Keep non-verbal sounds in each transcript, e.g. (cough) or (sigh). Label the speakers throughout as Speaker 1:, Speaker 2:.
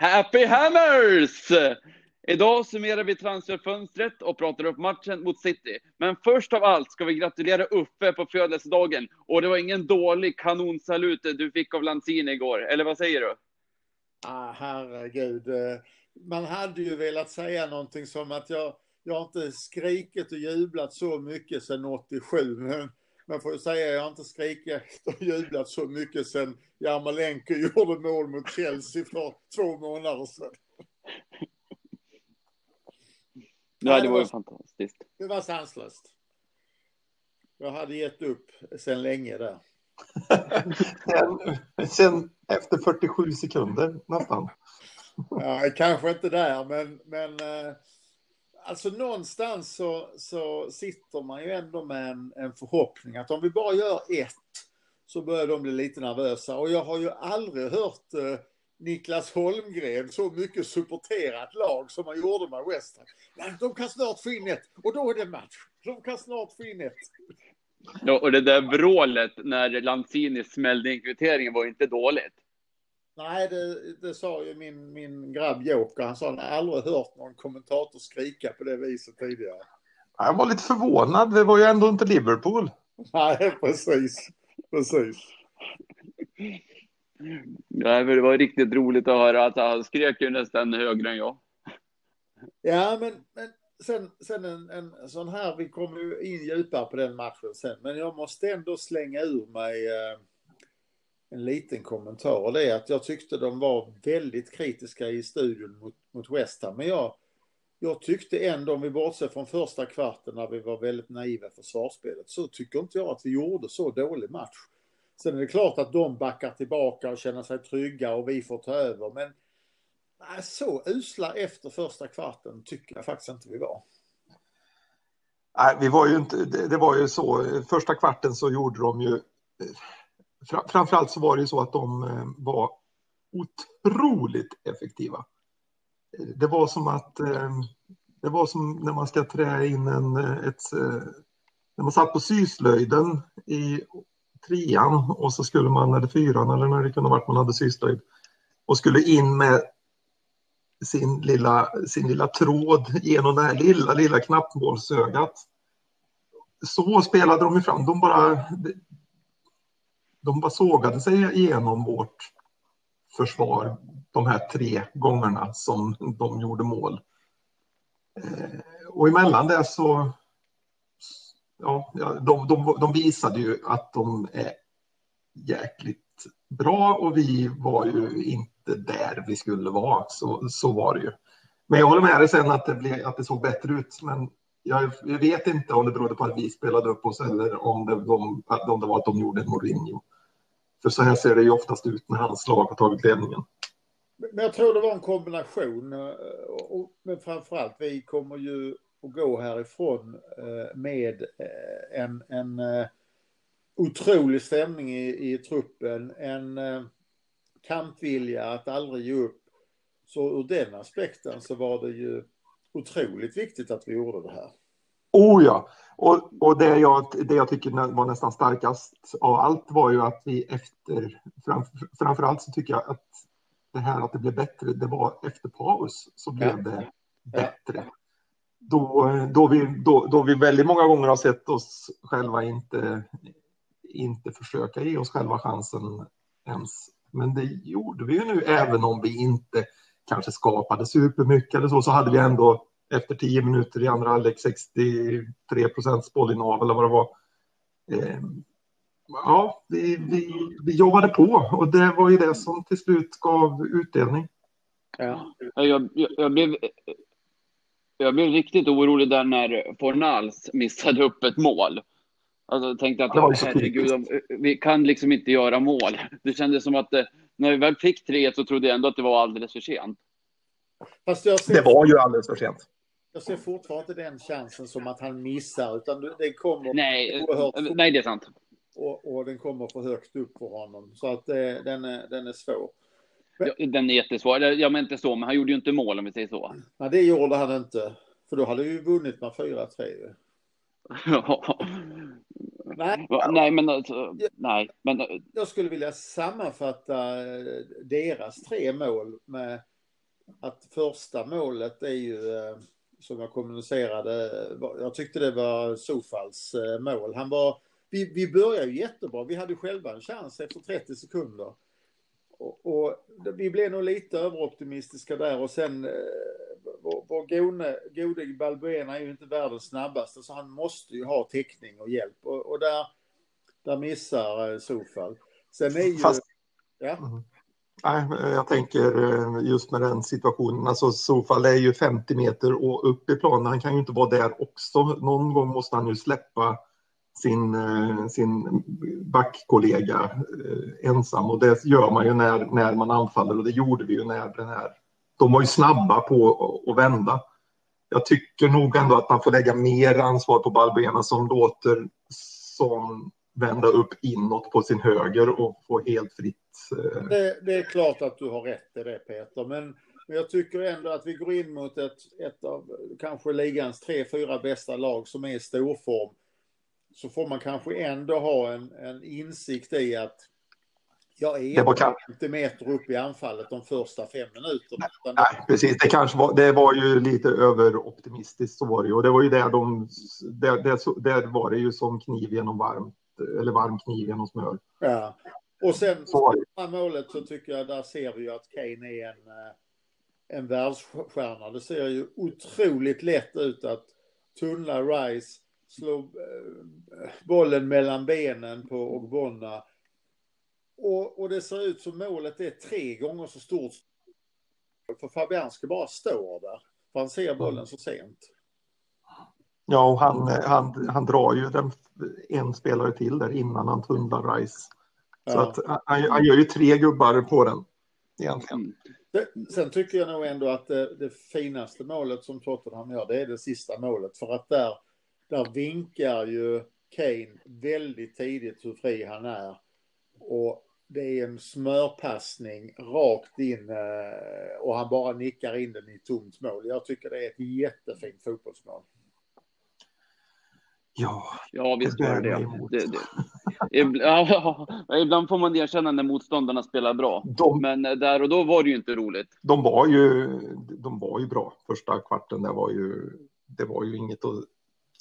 Speaker 1: Happy Hammers! Idag summerar vi transferfönstret och pratar upp matchen mot City. Men först av allt ska vi gratulera Uffe på födelsedagen. Och det var ingen dålig kanonsalut du fick av Lanzini igår, eller vad säger du?
Speaker 2: Ah, herregud. Man hade ju velat säga någonting som att jag, jag har inte skrikit och jublat så mycket sedan 87. Men man får ju säga jag har inte skrikit och jublat så mycket sedan Jarmolenko (laughs) gjorde mål mot Chelsea för två månader sedan.
Speaker 1: Ja, det var ju fantastiskt.
Speaker 2: Det var sanslöst. Jag hade gett upp sedan länge där.
Speaker 3: sen, (laughs) sen efter 47 sekunder nästan.
Speaker 2: Ja, kanske inte där, men, men eh, alltså någonstans så, så sitter man ju ändå med en, en förhoppning att om vi bara gör ett så börjar de bli lite nervösa. Och jag har ju aldrig hört eh, Niklas Holmgren så mycket supporterat lag som han gjorde med West Ham. De kan snart få in ett och då är det match. De kan snart få in ett.
Speaker 1: Ja, och det där vrålet när Lanzini smällde in kvitteringen var inte dåligt.
Speaker 2: Nej, det, det sa ju min, min grabb Joker. Han sa han har aldrig hört någon kommentator skrika på det viset tidigare.
Speaker 3: Jag var lite förvånad. Det var ju ändå inte Liverpool. (laughs)
Speaker 2: Nej, precis. Precis.
Speaker 1: Ja, det var riktigt roligt att höra att han skrek ju nästan högre än jag.
Speaker 2: Ja, men, men sen, sen en, en sån här, vi kommer ju in djupare på den matchen sen, men jag måste ändå slänga ur mig eh, en liten kommentar och det är att jag tyckte de var väldigt kritiska i studion mot, mot West Ham, men jag, jag tyckte ändå, om vi bortser från första kvarten när vi var väldigt naiva för försvarsspelet, så tycker inte jag att vi gjorde så dålig match. Sen är det klart att de backar tillbaka och känner sig trygga och vi får ta över. Men nej, så usla efter första kvarten tycker jag faktiskt inte vi var.
Speaker 3: Nej, vi var ju inte, det, det var ju så, första kvarten så gjorde de ju, framförallt så var det ju så att de eh, var otroligt effektiva. Det var som att, eh, det var som när man ska trä in en, eh, ett, när man satt på syslöjden i trean och så skulle man, eller fyran eller när det kunde varit man hade syslöjd och skulle in med sin lilla, sin lilla tråd genom det här lilla, lilla knappmålsögat. Så spelade de fram. De bara, de bara sågade sig igenom vårt försvar de här tre gångerna som de gjorde mål. Eh, och emellan det så ja, de, de, de visade ju att de är jäkligt bra och vi var ju inte där vi skulle vara. Så, så var det ju. Men jag håller med dig sen att det, blev, att det såg bättre ut. Men jag, vet inte om det berodde på att vi spelade upp oss eller om det, de, om det var att de gjorde en Mourinho. För så här ser det ju oftast ut när hans lag har tagit ledningen.
Speaker 2: Men jag tror det var en kombination. Eh, men framförallt, vi kommer ju att gå härifrån eh, med eh, en, en otrolig stämning i, i truppen, en kampvilja att aldrig ge upp. Så ur den aspekten så var det ju otroligt viktigt att vi gjorde det här.
Speaker 3: Oh ja, och, och det, jag, det jag tycker var nästan starkast av allt var ju att vi efter, framför, framförallt så tycker jag att det här att det blev bättre, det var efter paus så blev ja. det bättre då, då, vi, då, då vi väldigt många gånger har sett oss själva inte, inte försöka ge oss själva chansen ens. Men det gjorde vi ju nu, även om vi inte kanske skapade supermycket eller så, så hade vi ändå efter tio minuter i andra halvlek 63 procents bollinnehav eller vad det var. Eh, ja, vi, vi, vi jobbade på och det var ju det som till slut gav utdelning.
Speaker 1: Ja, jag, jag, jag blev jag blev riktigt orolig där när Fornals missade upp ett mål. Alltså, jag tänkte att herregud, vi kan liksom inte göra mål. Det kändes som att eh, när vi väl fick tre så trodde jag ändå att det var alldeles för sent.
Speaker 3: Ser, det var ju alldeles för sent.
Speaker 2: Jag ser fortfarande den chansen som att han missar, utan det kommer
Speaker 1: nej, oerhört Nej, det är sant.
Speaker 2: Och, och, den kommer för högt upp för honom. Så att det, eh, den, är, den är svår.
Speaker 1: Den är jättesvår. Jag menar inte så, men han gjorde ju inte mål om vi säger så.
Speaker 2: Nej, det gjorde han inte. För då hade vi ju vunnit med 4-3
Speaker 1: Ja. (laughs) Nej, nej, men alltså, nej, men.
Speaker 2: Jag skulle vilja sammanfatta deras tre mål med att första målet är ju, eh, som jag kommunicerade, jag tyckte det var Sofals eh, mål. Han var, vi, vi började jättebra, vi hade själva en chans efter 30 sekunder. Och, och vi blev nog lite överoptimistiska där och sen eh, vår, vår gode, gode Balbuena är ju inte världens snabbaste så han måste ju ha täckning och hjälp och, och där, där missar Sofal. Sen är ju... Fast... Ja.
Speaker 3: Nej, jag tänker eh, just med den situationen, alltså Sofal är ju 50 meter och upp i planen, han kan ju inte vara där också. Någon gång måste han ju släppa sin, eh, sin backkollega eh, ensam och det gör man ju när, när man anfaller och det gjorde vi ju när den här, de var ju snabba på att vända. Jag tycker nog ändå att man får lägga mer ansvar på Balbena som låter som vända upp inåt på sin höger och få helt fritt.
Speaker 2: Eh, det, det, är klart att du har rätt i det Peter, men, men jag tycker ändå att vi går in mot ett, ett av kanske ligans tre, fyra bästa lag som är i storform. Så får man kanske ändå ha en, en insikt i att jag är var inte meter upp i anfallet de första fem minuterna.
Speaker 3: Nej, nej, precis. Det, kanske var, det var ju lite överoptimistiskt så var det ju. Och det var ju där de, där, där, där var det ju som kniv genom varmt eller varm kniv genom smör.
Speaker 2: Ja. Och sen så. målet så tycker jag där ser vi ju att Kane är en, eh, en världsstjärna. Det ser ju otroligt lätt ut att tunnla Rice, slå eh, bollen mellan benen på Ogbonna. Och, och det ser ut som målet är tre gånger så stort. För Fabian ska bara stå där. För han ser bollen så sent.
Speaker 3: Ja, och han, han, han drar ju den, en spelare till där innan han tunnlar Rice. Så ja. att, han, han, gör ju tre gubbar på den egentligen.
Speaker 2: sen tycker jag nog ändå att det, det, finaste målet som Tottenham gör, det är det sista målet. För att där, där vinkar ju Kane väldigt tidigt hur fri han är. Och det är en smörpassning rakt in eh, och han bara nickar in den i tomt mål. Jag tycker det är ett jättefint fotbollsmål.
Speaker 3: Ja,
Speaker 1: ja visst var det det. det, det. (laughs) Ja, ibland får man erkänna när motståndarna spelar bra. De, men där och då var det ju inte roligt.
Speaker 3: De var ju, de var ju bra. Första kvarten där var ju, det var ju inget att,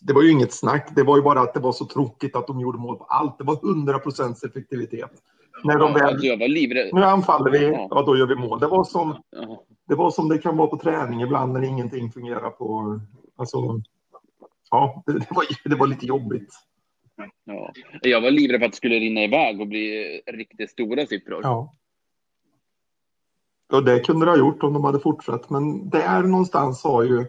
Speaker 3: det var ju inget snack. Det var ju bara att det var så tråkigt att de gjorde mål på allt. Det var 100 procents effektivitet. När de väl, alltså
Speaker 1: livrädd.
Speaker 3: Nu anfaller vi, ja. ja. då gör vi mål. Det var, som, det var som det kan vara på träning ibland när ingenting fungerar på... Alltså, ja, det, var, det var lite jobbigt.
Speaker 1: Ja. Jag var livrädd för att det skulle rinna iväg och bli riktigt stora siffror.
Speaker 3: Ja. Och det kunde det ha gjort om de hade fortsatt. Men där någonstans har ju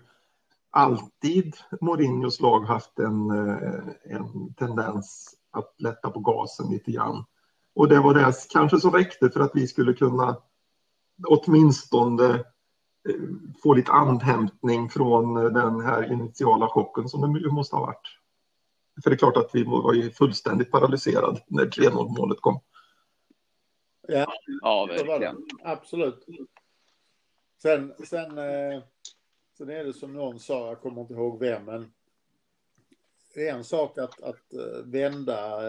Speaker 3: alltid Mourinhos lag haft en, eh, en tendens att lätta på gasen lite grann. Och det var det kanske som räckte för att vi skulle kunna åtminstone få lite andhämtning från eh, den här initiala chocken som det måste ha varit. För det är klart att vi var ju fullständigt paralyserade när 3-0 målet kom.
Speaker 2: Ja,
Speaker 1: ja verkligen.
Speaker 2: Absolut. Sen, sen, eh, sen är det som någon sa, jag kommer inte ihåg vem, men det är en sak att, att vända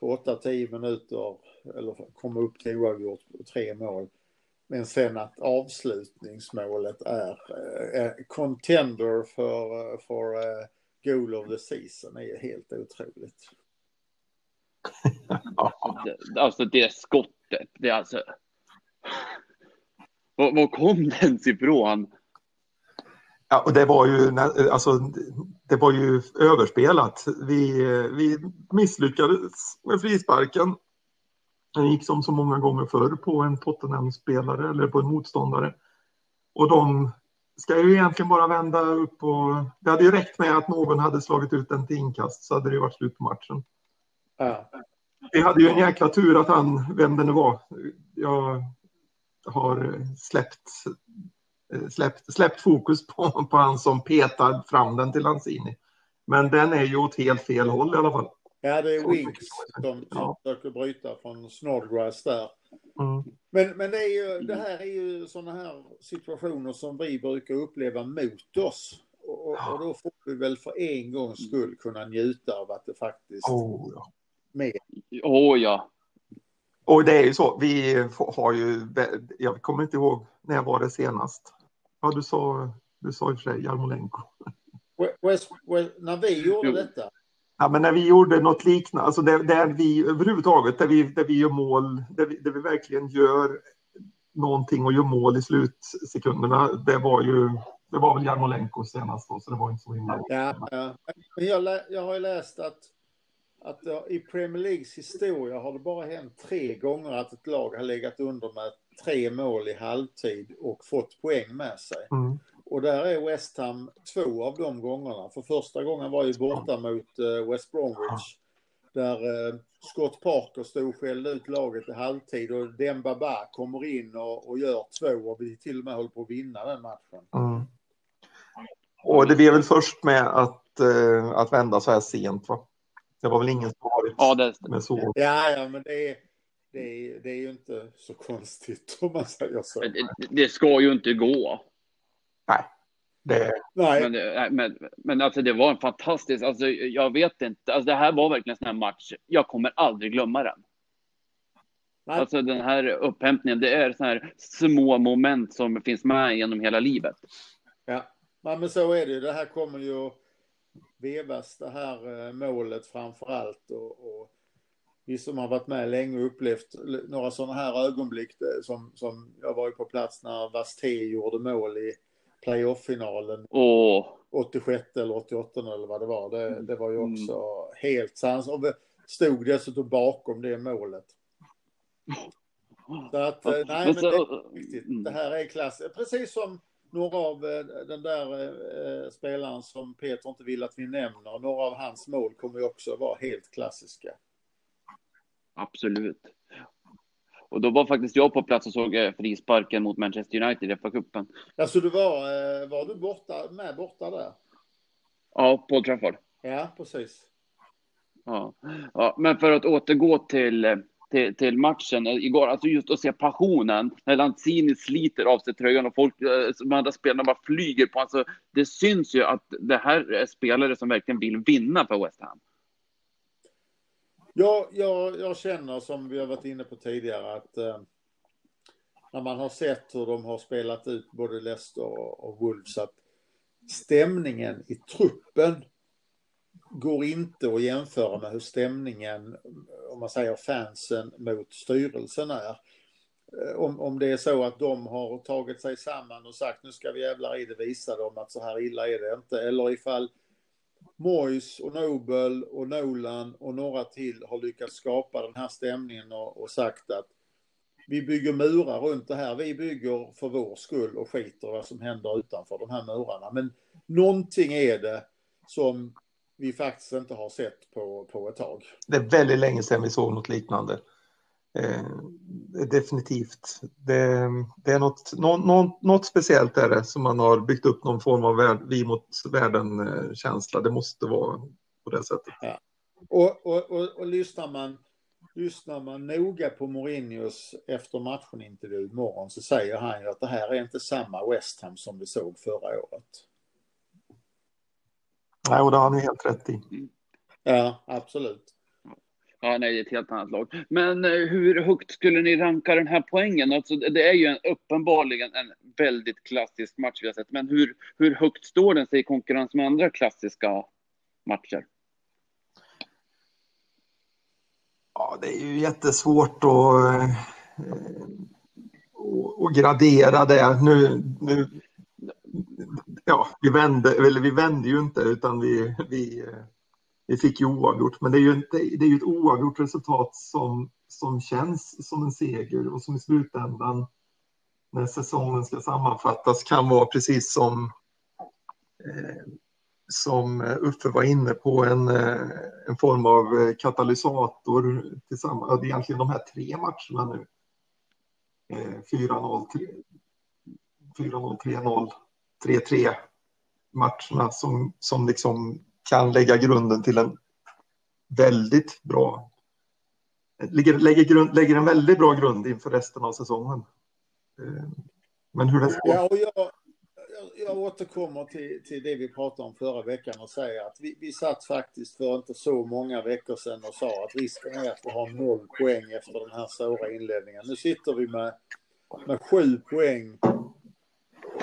Speaker 2: på 8-10 minuter eller komma upp till oavgjort tre mål. Men sen att avslutningsmålet är eh, contender för, eh, för uh, goal of the season är helt otroligt. (laughs)
Speaker 1: alltså det skottet, det är alltså... Var, var kom den ifrån?
Speaker 3: Ja, och det var ju, alltså, det var ju överspelat. Vi, vi misslyckades med frisparken den gick som så många gånger förr på en Tottenham-spelare eller på en motståndare. Och de ska ju egentligen bara vända upp och det hade ju räckt med att någon hade slagit ut den till inkast så hade det varit slut på matchen. Ja. Vi hade ju en jäkla tur att han, vem det nu var, jag har släppt, släppt, släppt fokus på, på han som petar fram den till Lanzini. Men den är ju åt helt fel håll i alla fall.
Speaker 2: Ja, det är Winks som, ja. försöker bryta från Snodgrass där. Mm. Men, men det, är ju, det här är ju sådana här situationer som vi brukar uppleva mot oss. Och, och då får vi väl för en gångs skull kunna njuta av att det faktiskt
Speaker 3: oh, ja.
Speaker 2: med.
Speaker 1: Åh oh, ja.
Speaker 3: Och det är ju så, vi har ju, jag kommer inte ihåg när var det senast? Ja, du sa, du sa i och för sig Jarmolenko.
Speaker 2: West, West, när vi gjorde detta?
Speaker 3: Ja, men när vi gjorde något liknande, alltså där, där vi överhuvudtaget, där vi, där vi gör mål, där vi, där vi verkligen gör någonting och gör mål i slutsekunderna, det var ju det var väl Jarmolenko senast då, så det var inte så himla...
Speaker 2: Ja, ja. Jag, jag har ju läst att, att i Premier Leagues historia har det bara hänt tre gånger att ett lag har legat under med tre mål i halvtid och fått poäng med sig. Mm. Och där är West Ham två av de gångerna. För första gången var ju borta mot uh, West Bromwich. Där uh, Scott Parker stod och skällde ut laget i halvtid och Demba Ba kommer in och, och, gör två och vi till och med håller på att vinna den matchen. Mm.
Speaker 3: Och det blev väl först med att, uh, att vända så här sent va? Det var väl ingen som varit
Speaker 1: ja, det...
Speaker 3: med så.
Speaker 2: Ja, ja, men det är, det är, det är ju inte så konstigt om man säger så.
Speaker 1: Det, det ska ju inte gå.
Speaker 3: Nej. Det...
Speaker 1: Nej. Men, men, men alltså det var en fantastisk, alltså jag vet inte, alltså det här var verkligen en sån här match, jag kommer aldrig glömma den. Nej. Alltså den här upphämtningen, det är såna här små moment som finns med genom hela livet.
Speaker 2: Ja, ja men så är det ju. Det här kommer ju vevas, det här eh, målet framför allt. Och, och vi som har varit med länge och upplevt några sådana här ögonblick eh, som, som jag var ju på plats när Vasté gjorde mål i playoff-finalen.
Speaker 1: Oh.
Speaker 2: 86 eller 88 eller vad det var. Det, det var ju mm. också mm. helt sans. Och stod dessutom bakom det målet. Så att, eh, nej men det är riktigt. Mm. Det här är klass. Precis som några av eh, den där eh, spelaren som Peter inte vill att vi nämner. Några av hans mål kommer ju också vara helt klassiska.
Speaker 1: Absolut. Och då var faktiskt jag på plats och såg eh, frisparken mot Manchester United i FA-cupen.
Speaker 2: Alltså du var, eh, var du borta, med borta där?
Speaker 1: Ja, på Trafford.
Speaker 2: Ja, precis.
Speaker 1: Ja. ja, men för att återgå till, eh, till, till matchen igår, alltså just att se passionen när Lanzini sliter av sig tröjan och folk, de andra spelarna bara flyger på. Alltså, det syns ju att det här är spelare som verkligen vill vinna för West Ham.
Speaker 2: Ja, jag, jag känner som vi har varit inne på tidigare att eh, när man har sett hur de har spelat ut både Leicester och, och Wolves att stämningen i truppen går inte att jämföra med hur stämningen, om man säger fansen mot styrelsen är. Eh, om, om det är så att de har tagit sig samman och sagt nu ska vi jävlar i det visa dem att så här illa är det inte. Eller ifall Moyes och Nobel och Nolan och några till har lyckats skapa den här stämningen och, och, sagt att vi bygger murar runt det här. Vi bygger för vår skull och skiter vad som händer utanför de här murarna. Men någonting är det som vi faktiskt inte har sett på, på ett tag.
Speaker 3: Det är väldigt länge sedan vi såg något liknande. Eh, definitivt. Det, det, är något, något, något, speciellt är det som man har byggt upp någon form av värld, vi mot världen-känsla. Det måste vara på det sättet.
Speaker 2: Ja. Och, och, och, och, lyssnar, man, lyssnar man noga på Mourinhos efter matchen-intervju imorgon så säger han ju att det här är inte samma West Ham som vi såg förra året.
Speaker 3: Nej, och det har han helt rätt i.
Speaker 2: Ja, absolut.
Speaker 1: Ja, nej, det är ett helt annat lag. Men eh, hur högt skulle ni ranka den här poängen? Alltså, det är ju en, uppenbarligen en väldigt klassisk match vi har sett. Men hur, hur högt står den sig i konkurrens med andra klassiska matcher?
Speaker 3: Ja, det är ju jättesvårt att, eh, att gradera det. Nu, nu, ja, vi vände, eller vi vände ju inte utan vi, vi eh, vi fick ju oavgjort, men det är ju, inte, det är ju ett oavgjort resultat som, som känns som en seger och som i slutändan när säsongen ska sammanfattas kan vara precis som eh, som Uffe var inne på en, eh, en form av katalysator tillsammans. Det är egentligen de här tre matcherna nu. 4-0, 4-0, 3-0, 3-3 matcherna som, som liksom kan lägga grunden till en väldigt bra lägger, lägger, grund, lägger en väldigt bra grund inför resten av säsongen. Eh, men hur det ska...
Speaker 2: Ja, och jag, jag återkommer till, till det vi pratade om förra veckan och säger att vi, vi satt faktiskt för inte så många veckor sedan och sa att risken är att vi har noll poäng efter den här svåra inledningen. Nu sitter vi med, med sju poäng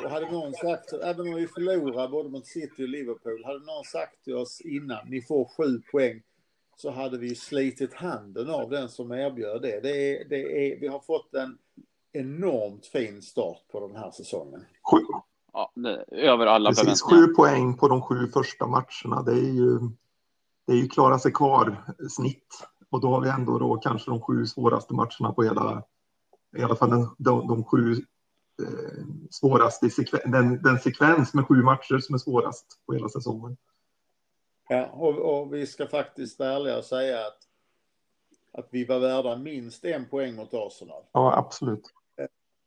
Speaker 2: och hade någon sagt, även om vi förlorar både mot City och Liverpool, hade någon sagt till oss innan, ni får sju poäng, så hade vi slitit handen av den som erbjöd det. det, är, det är, vi har fått en enormt fin start på den här säsongen.
Speaker 3: Sju.
Speaker 1: Ja, det, över alla
Speaker 3: Precis, sju poäng på de sju första matcherna. Det är ju, det är ju klara sig kvar snitt. Och då har vi ändå då kanske de sju svåraste matcherna på hela, i alla fall de, de, de sju eh, svåraste, sekven, den, den sekvens med sju matcher som är svårast på hela säsongen.
Speaker 2: Ja, och, och vi ska faktiskt vara ärliga och säga att, att vi var värda minst en poäng mot Arsenal.
Speaker 3: Ja, absolut.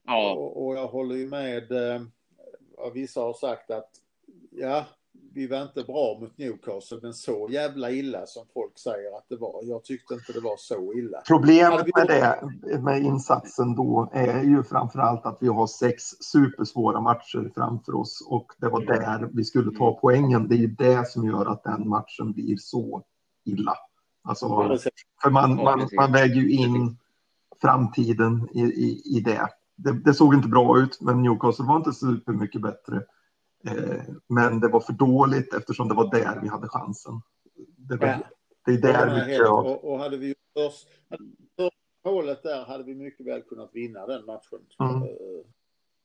Speaker 1: Ja.
Speaker 2: Och, och jag håller ju med eh, vad vissa har sagt att ja, vi var inte bra mot Newcastle, men så jävla illa som folk säger att det var. Jag tyckte inte det var så illa.
Speaker 3: Problemet med det, med insatsen då, är ju framförallt att vi har sex supersvåra matcher framför oss och det var där vi skulle ta poängen. Det är ju det som gör att den matchen blir så illa. Alltså, för man, man, man väger ju in framtiden i, i, i det. det. Det såg inte bra ut, men Newcastle var inte supermycket bättre. Eh, men det var för dåligt eftersom det var där vi hade chansen. Det, var, ja. det är där
Speaker 2: vi helt, och, och hade vi först, först målet där hade vi mycket väl kunnat vinna den matchen. Mm. Eh,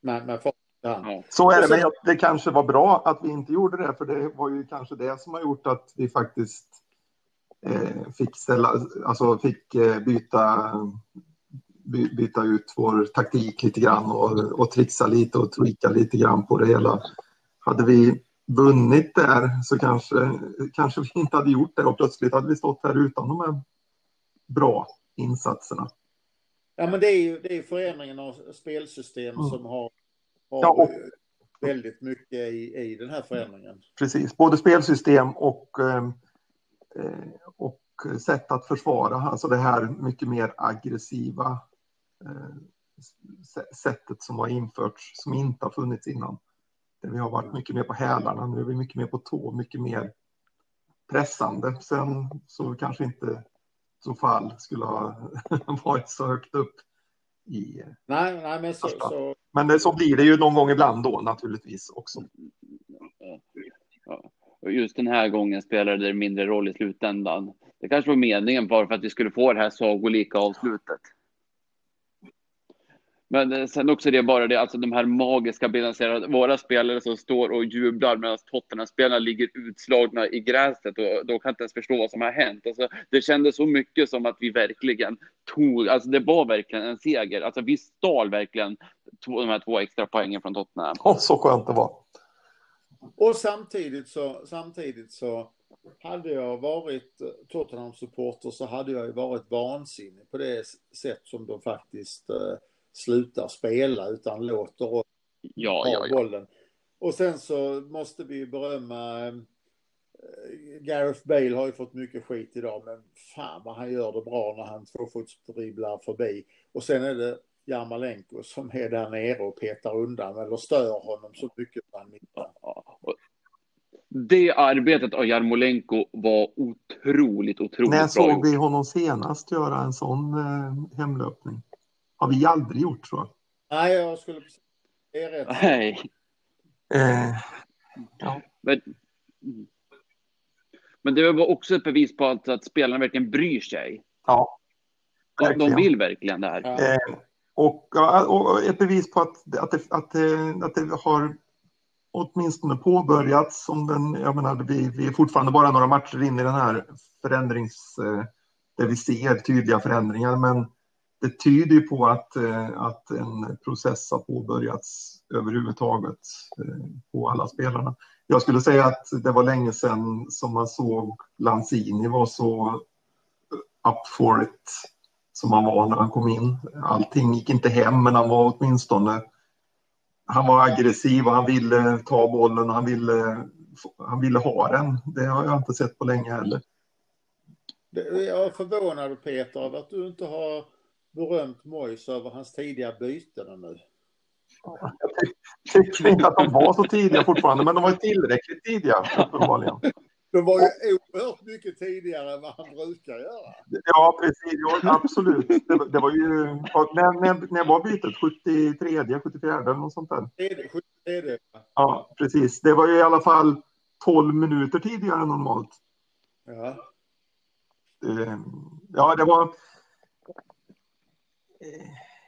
Speaker 2: med, med
Speaker 3: ja. Så är det, men det kanske var bra att vi inte gjorde det, för det var ju kanske det som har gjort att vi faktiskt eh, fick, ställa, alltså fick eh, byta, by, byta ut vår taktik lite grann och, och trixa lite och tweaka lite grann på det hela hade vi vunnit där så kanske, kanske vi inte hade gjort det och plötsligt hade vi stått här utan de här bra insatserna.
Speaker 2: Ja, men det är ju det är förändringen av spelsystem mm. som har, har ja, och, väldigt mycket i, i den här förändringen.
Speaker 3: Precis, både spelsystem och, eh, och sätt att försvara, alltså det här mycket mer aggressiva eh, sättet som har införts som inte har funnits innan. Där vi har varit mycket mer på hälarna, nu är vi mycket mer på tå, mycket mer pressande. Sen så kanske inte så fall skulle ha (laughs) varit så högt upp i...
Speaker 2: Nej, nej men så, så...
Speaker 3: Men det, så blir det ju någon gång ibland då naturligtvis också.
Speaker 1: Ja. Just den här gången spelade det mindre roll i slutändan. Det kanske var meningen bara för att vi skulle få det här sagolika avslutet. Men eh, sen också det bara det, alltså de här magiska bilderna, våra spelare som står och jublar medan Tottenham-spelarna ligger utslagna i gräset och de kan inte ens förstå vad som har hänt. Alltså, det kändes så mycket som att vi verkligen tog, alltså det var verkligen en seger. Alltså vi stal verkligen de här två extra poängen från Tottenham.
Speaker 3: Ja, så skönt det var.
Speaker 2: Och samtidigt så, samtidigt så hade jag varit Tottenham-supporter så hade jag ju varit vansinnig på det sätt som de faktiskt eh, slutar spela utan låter oss
Speaker 1: ja, ha ja,
Speaker 2: bollen. Och sen så måste vi berömma äh, Gareth Bale har ju fått mycket skit idag, men fan vad han gör det bra när han tvåfotsdribblar förbi. Och sen är det Jarmolenko som är där nere och petar undan eller stör honom så mycket han missar.
Speaker 1: Det arbetet av Jarmolenko var otroligt, otroligt
Speaker 3: bra När såg vi honom senast göra en sån eh, hemlöpning? Har vi aldrig gjort så.
Speaker 2: Nej, jag skulle Det är rätt.
Speaker 1: Nej.
Speaker 3: Eh,
Speaker 1: ja. Men, men det var också ett bevis på att, att spelarna verkligen bryr sig.
Speaker 3: Ja.
Speaker 1: De, de vill verkligen det här.
Speaker 3: Ja. Eh, och, och, ett bevis på att, att, det, att, det, att det har åtminstone påbörjats. Om den, jag menar, vi, vi är fortfarande bara några matcher in i den här förändrings... Eh, där vi ser tydliga förändringar, men det tyder ju på att, eh, att en process har påbörjats överhuvudtaget eh, på alla spelarna. Jag skulle säga att det var länge sedan som man såg Lanzini var så up for it som han var när han kom in. Allting gick inte hem, men han var åtminstone han var aggressiv och han ville ta bollen och han ville, han ville ha den. Det har jag inte sett på länge heller.
Speaker 2: Jag är förvånad Peter över att du inte har berömt Mois över hans tidiga byten nu.
Speaker 3: Jag tycker inte att de var så tidiga fortfarande, men de var tillräckligt tidiga uppenbarligen.
Speaker 2: De var ju oerhört mycket tidigare än vad han brukar göra.
Speaker 3: Ja, precis. Ja, absolut. Det, det var ju... När, när, när var bytet? 73, 74 eller något sånt där? det är det. Ja, precis. Det var ju i alla fall 12 minuter tidigare än normalt.
Speaker 2: Ja.
Speaker 3: Eh, ja, det var...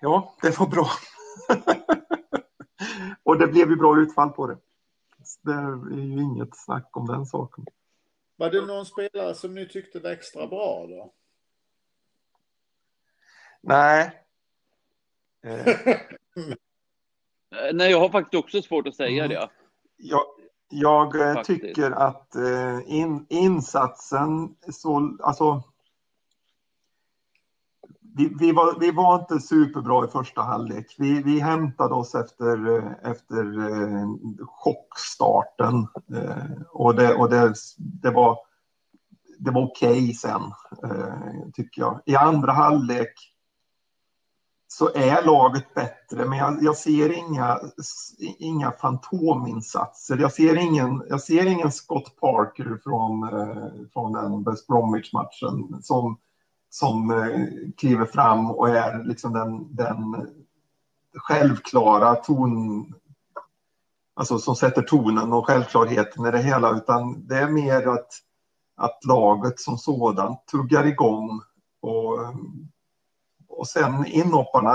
Speaker 3: Ja, det var bra. (laughs) Och det blev ju bra utfall på det. Det är ju inget snack om den saken.
Speaker 2: Var det någon spelare som ni tyckte var extra bra då?
Speaker 3: Nej.
Speaker 1: Eh. (laughs) Nej, jag har faktiskt också svårt att säga mm. det.
Speaker 3: Jag, jag eh, tycker att eh, in, insatsen så, alltså. Vi, vi, var, vi var inte superbra i första halvlek. Vi, vi hämtade oss efter, efter eh, chockstarten eh, och det, och det, det var, det var okej okay sen, eh, tycker jag. I andra halvlek så är laget bättre, men jag, jag, ser inga, inga fantominsatser. Jag ser ingen, jag ser ingen Scott Parker från, från den West Bromwich-matchen som, som eh, kliver fram och är liksom den, den självklara ton, alltså som sätter tonen och självklarheten i det hela, utan det är mer att, att laget som sådant tuggar igång och och sen inhopparna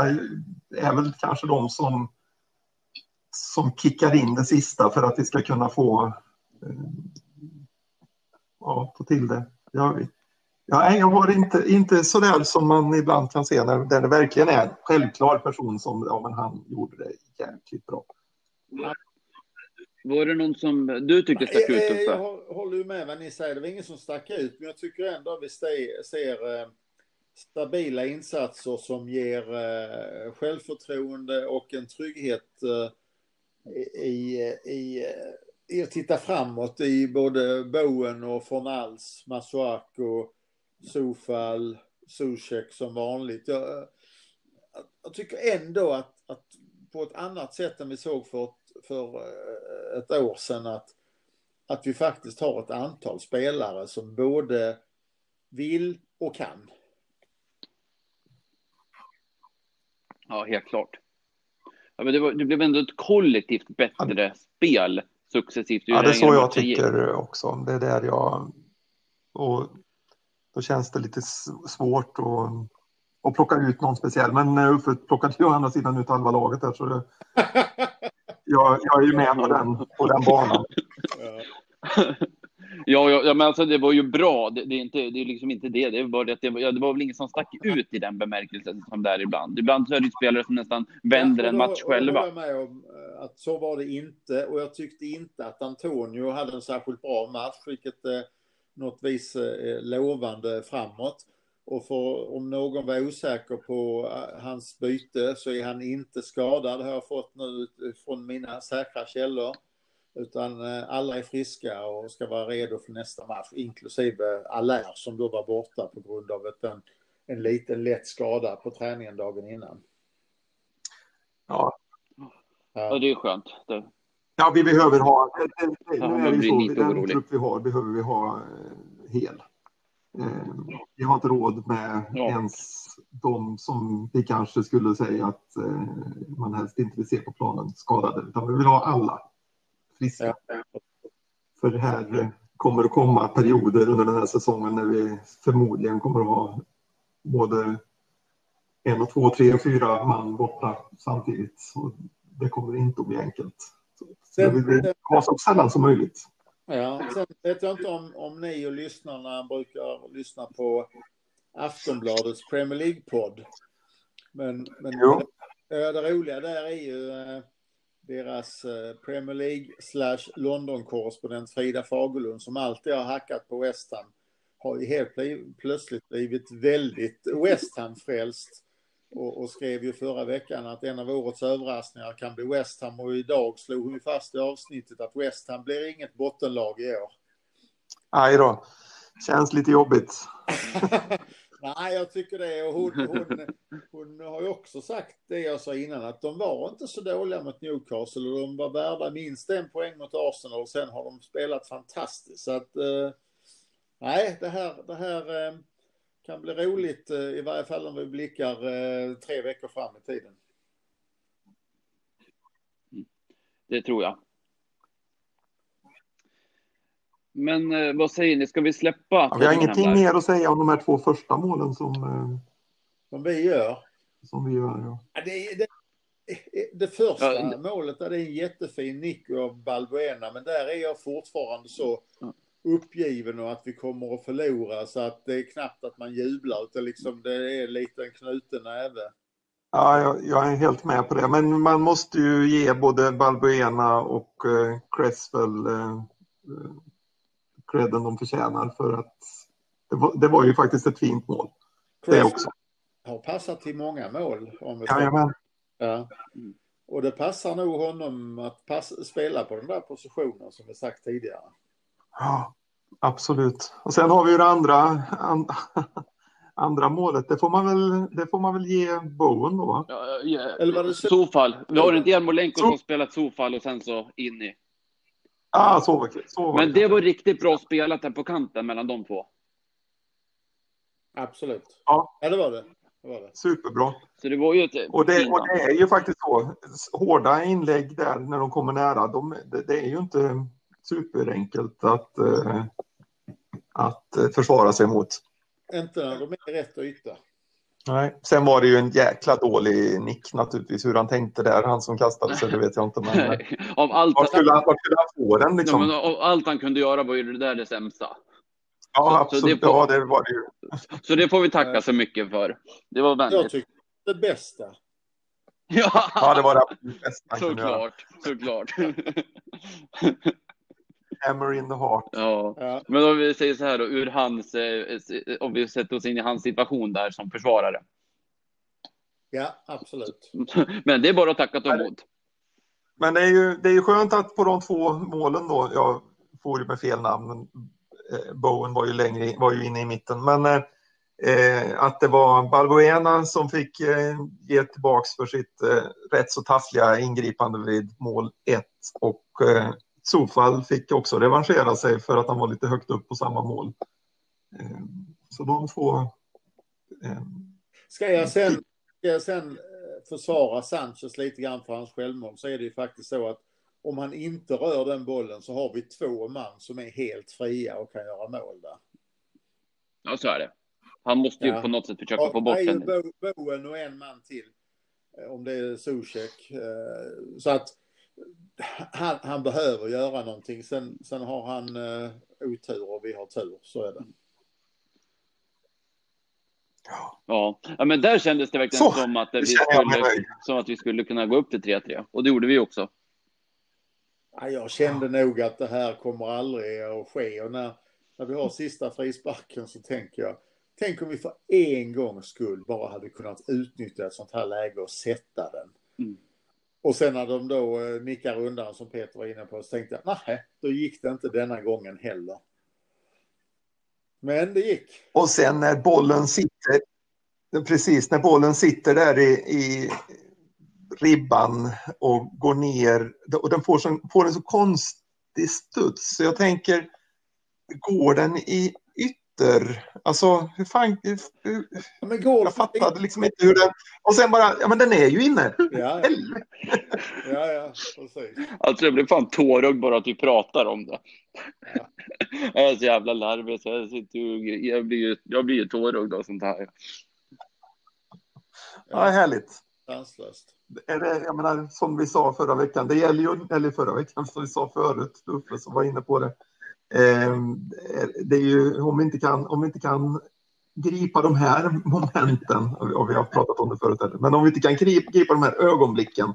Speaker 3: är väl kanske de som, som kickar in det sista för att vi ska kunna få, eh, ja, få till det. Jag, ja, jag har inte, inte så där som man ibland kan se när, när det verkligen är en självklar person som ja, men han gjorde det jäkligt bra.
Speaker 1: Var det någon som du tyckte stack ut?
Speaker 2: Jag, jag håller med vad ni säger. Det var ingen som stack ut, men jag tycker ändå att vi ser eh, stabila insatser som ger eh, självförtroende och en trygghet eh, i, i, i att titta framåt i både Bowen och Fornals, Masuako, Sofal, Zuzek som vanligt. Jag, jag, tycker ändå att, att på ett annat sätt än vi såg för, för eh, ett år sedan att, att vi faktiskt har ett antal spelare som både vill och kan.
Speaker 1: Ja, helt klart. Ja, men det, var, det blev ändå ett kollektivt bättre ja. spel successivt.
Speaker 3: Ja, det är så jag tycker också. Det är där jag... Och då känns det lite svårt att, att plocka ut någon speciell. Men eh, Uffe plockade ju å andra sidan ut halva laget där, så det, (laughs) jag, jag är ju med på den, på den banan.
Speaker 1: Ja, ja, men alltså det var ju bra. Det, det, är, inte, det är liksom inte det. Det, var det, det, var, ja, det var väl ingen som stack ut i den bemärkelsen som det är ibland. Ibland så är det spelare som nästan vänder en match själva.
Speaker 2: Jag med om eh, att så var det inte. Och jag tyckte inte att Antonio hade en särskilt bra match, vilket eh, något vis eh, lovande framåt. Och för, om någon var osäker på eh, hans byte så är han inte skadad, har jag fått nu från mina säkra källor. Utan eh, alla är friska och ska vara redo för nästa match, inklusive Allaire som då var borta på grund av ett, en, en liten lätt skada på träningen dagen innan.
Speaker 3: Ja.
Speaker 1: Ja, det är skönt. Det...
Speaker 3: Ja, vi behöver ha, nu är det så, den orolig. trupp vi har behöver vi ha eh, hel. Eh, vi har inte råd med ja. ens de som vi kanske skulle säga att man helst inte vill se på planen skadade, utan vi vill ha alla friska. För det här kommer att komma perioder under den här säsongen när vi förmodligen kommer att ha både en och två, tre och fyra man borta samtidigt. Så det kommer inte att bli enkelt. Så det vill ha så sällan som möjligt.
Speaker 2: Ja, sen vet jag inte om, om ni och lyssnarna brukar lyssna på Aftonbladets Premier League-podd. Men, men det, det roliga där är ju eh, deras eh, Premier League slash London-korrespondent Frida Fagerlund som alltid har hackat på West Ham har ju helt plötsligt blivit väldigt West Ham-frälst och, och, skrev ju förra veckan att en av årets överraskningar kan bli West Ham och idag slog hon fast i avsnittet att West Ham blir inget bottenlag i år.
Speaker 3: Aj då. Känns lite jobbigt. (laughs)
Speaker 2: Nej, jag tycker det. Och hon, hon, hon, har ju också sagt det jag sa innan, att de var inte så dåliga mot Newcastle och de var värda minst en poäng mot Arsenal och sen har de spelat fantastiskt. Så att, eh, nej, det här, det här eh, kan bli roligt, eh, i varje fall om vi blickar eh, tre veckor fram i tiden.
Speaker 1: Det tror jag. Men eh, vad säger ni, ska vi släppa? Ja,
Speaker 3: vi har ingenting mer att säga om de här två första målen som,
Speaker 2: som vi gör.
Speaker 3: Som vi gör, ja.
Speaker 2: ja det, det, det första ja, målet, där det är en jättefin nick av Balbuena, men där är jag fortfarande så uppgiven och att vi kommer att förlora så att det är knappt att man jublar utan liksom det är lite en knuten näve.
Speaker 3: Ja, jag, jag, är helt med på det, men man måste ju ge både Balbuena och eh, Cresswell eh, credden de förtjänar för att det var, det var ju faktiskt ett fint mål.
Speaker 2: det också. har passat till många mål. Om vi
Speaker 3: Jajamän.
Speaker 2: Ja. Och det passar nog honom att pass, spela på den där positionen som vi sagt tidigare.
Speaker 3: Ja, absolut. Och sen har vi ju det andra, and, (laughs) andra målet. Det får man väl, det får man väl ge Bowen då?
Speaker 1: Ja, ja. Eller var det Sofal. Vi har inte Jarmolenko som spelat Sofal och sen så in i.
Speaker 3: Ah, så var det. Så
Speaker 1: var Men det var riktigt bra spelat där på kanten mellan de två.
Speaker 2: Absolut.
Speaker 3: Ja,
Speaker 2: ja det var det. det, var det.
Speaker 3: Superbra.
Speaker 1: Så det var ju ett
Speaker 3: och det, och det är ju faktiskt så. Hårda inlägg där när de kommer nära. De, det, det är ju inte superenkelt att, uh, att försvara sig mot.
Speaker 2: Inte när de är rätt yta.
Speaker 3: Nej. Sen var det ju en jäkla dålig nick naturligtvis, hur han tänkte där, han som kastade sig, det vet jag inte. Men, (laughs)
Speaker 1: av allt
Speaker 3: var, skulle han, var skulle han få den liksom?
Speaker 1: Ja, allt han kunde göra var ju det där det sämsta.
Speaker 3: Ja, så, absolut. Så det, får, ja, det var det ju. (laughs)
Speaker 1: Så det får vi tacka så mycket för. Det var väldigt...
Speaker 2: Jag tycker det bästa. (laughs)
Speaker 1: Ja,
Speaker 3: ja det var det bästa
Speaker 1: Såklart, såklart.
Speaker 3: Hammer in the heart.
Speaker 1: Ja. ja. Men om vi säger så här då, ur hans, eh, om vi sätter oss in i hans situation där som försvarare.
Speaker 2: Ja, absolut. (laughs)
Speaker 1: Men det är bara att tacka och ta emot.
Speaker 3: Men det är ju, det är ju skönt att på de två målen då, jag får ju med fel namn, men eh, Bowen var ju längre, var ju inne i mitten, men eh, eh att det var Balbuena som fick eh, ge tillbaks för sitt eh, rätt så taffliga ingripande vid mål 1 och eh, Sofal fick också revanschera sig för att han var lite högt upp på samma mål. Eh, så de två...
Speaker 2: Eh, ska jag sen, ska jag sen eh, försvara Sanchez lite grann för hans självmål så är det ju faktiskt så att om han inte rör den bollen så har vi två man som är helt fria och kan göra mål där.
Speaker 1: Ja, så är det. Han måste ju ja. på något sätt försöka få bort den.
Speaker 2: Bowen och en man till. Om det är Zuzek. Så att han, han, behöver göra någonting. Sen, sen har han uh, otur och vi har tur, så är det.
Speaker 1: Ja. ja, men där kändes det verkligen så, som, att vi skulle, som att vi skulle kunna gå upp till 3-3. Och det gjorde vi också.
Speaker 2: Ja, jag kände ja. nog att det här kommer aldrig att ske. Och när, när vi har sista frisparken så tänker jag, tänk om vi för en gångs skull bara hade kunnat utnyttja ett sånt här läge och sätta den. Mm. Och sen när de då eh, nickar undan som Peter var inne på så tänkte jag, nej, då gick det inte denna gången heller. Men det gick.
Speaker 3: Och sen när bollen sitter, precis när bollen sitter där i, i ribban och går ner och den får, så, får en så konstig studs. Så jag tänker, går den i ytter. Alltså, hur fan... Hur, men går, jag fattade liksom inte hur den... Och sen bara, ja men den är ju inne.
Speaker 2: Ja, ja, (laughs) ja precis.
Speaker 1: Alltså jag blir fan tårögd bara att vi pratar om det. Ja. Jag är så jävla larvig så jag, sitter ju, jag blir ju jag blir tårögd av sånt här.
Speaker 3: Ja, härligt.
Speaker 2: Sanslöst.
Speaker 3: Är det, jag menar, som vi sa förra veckan, det gäller ju, eller förra veckan, som vi sa förut, Uffe som var inne på det, det är ju, om vi inte kan, om vi inte kan gripa de här momenten, och vi har pratat om det förut, men om vi inte kan gripa de här ögonblicken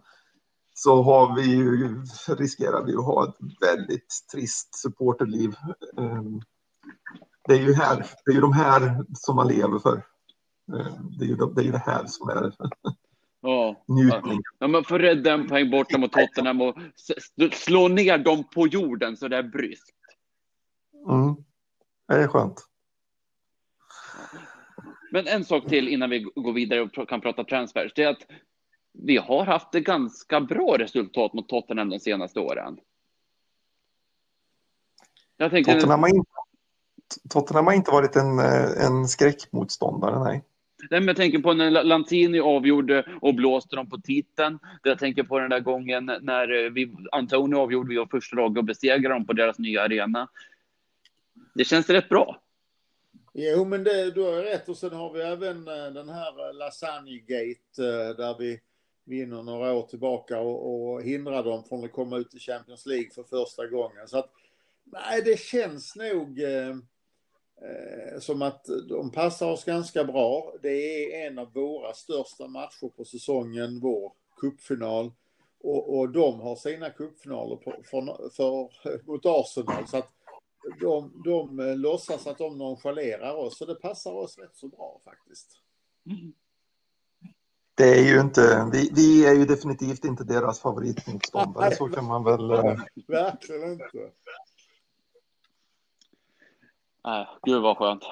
Speaker 3: så har vi ju, riskerar vi att ha ett väldigt trist supporterliv. Ehm, det är ju här, det är ju de här som man lever för. Ehm, det är ju det, är det här som är
Speaker 1: Ja. Njutning. Ja, man får rädda en poäng borta mot Tottenham och slå ner dem på jorden så det är bryskt.
Speaker 3: Mm. Det är skönt.
Speaker 1: Men en sak till innan vi går vidare och kan prata transfers. Det är att vi har haft ett ganska bra resultat mot Tottenham de senaste åren.
Speaker 3: Tänkte... Tottenham, har inte, Tottenham har inte varit en, en skräckmotståndare, nej.
Speaker 1: Nej, men jag tänker på när Lantini avgjorde och blåste dem på titeln. Jag tänker på den där gången när vi, Antonio avgjorde vi var första lag och besegrade dem på deras nya arena. Det känns rätt bra.
Speaker 2: Jo, men det, du har rätt. Och sen har vi även eh, den här eh, Lasagne-gate eh, där vi vinner några år tillbaka och, och hindrar dem från att komma ut i Champions League för första gången. Så att, nej, det känns nog eh, eh, som att de passar oss ganska bra. Det är en av våra största matcher på säsongen, vår cupfinal. Och, och de har sina cupfinaler på, för, för, mot Arsenal. Så att de, de eh, låtsas att de nonchalerar oss, så det passar oss rätt så bra faktiskt.
Speaker 3: Det är ju inte, vi, vi är ju definitivt inte deras favoritmotståndare, så kan man väl...
Speaker 2: Äh... (laughs) Verkligen inte.
Speaker 1: Nej, gud vad skönt.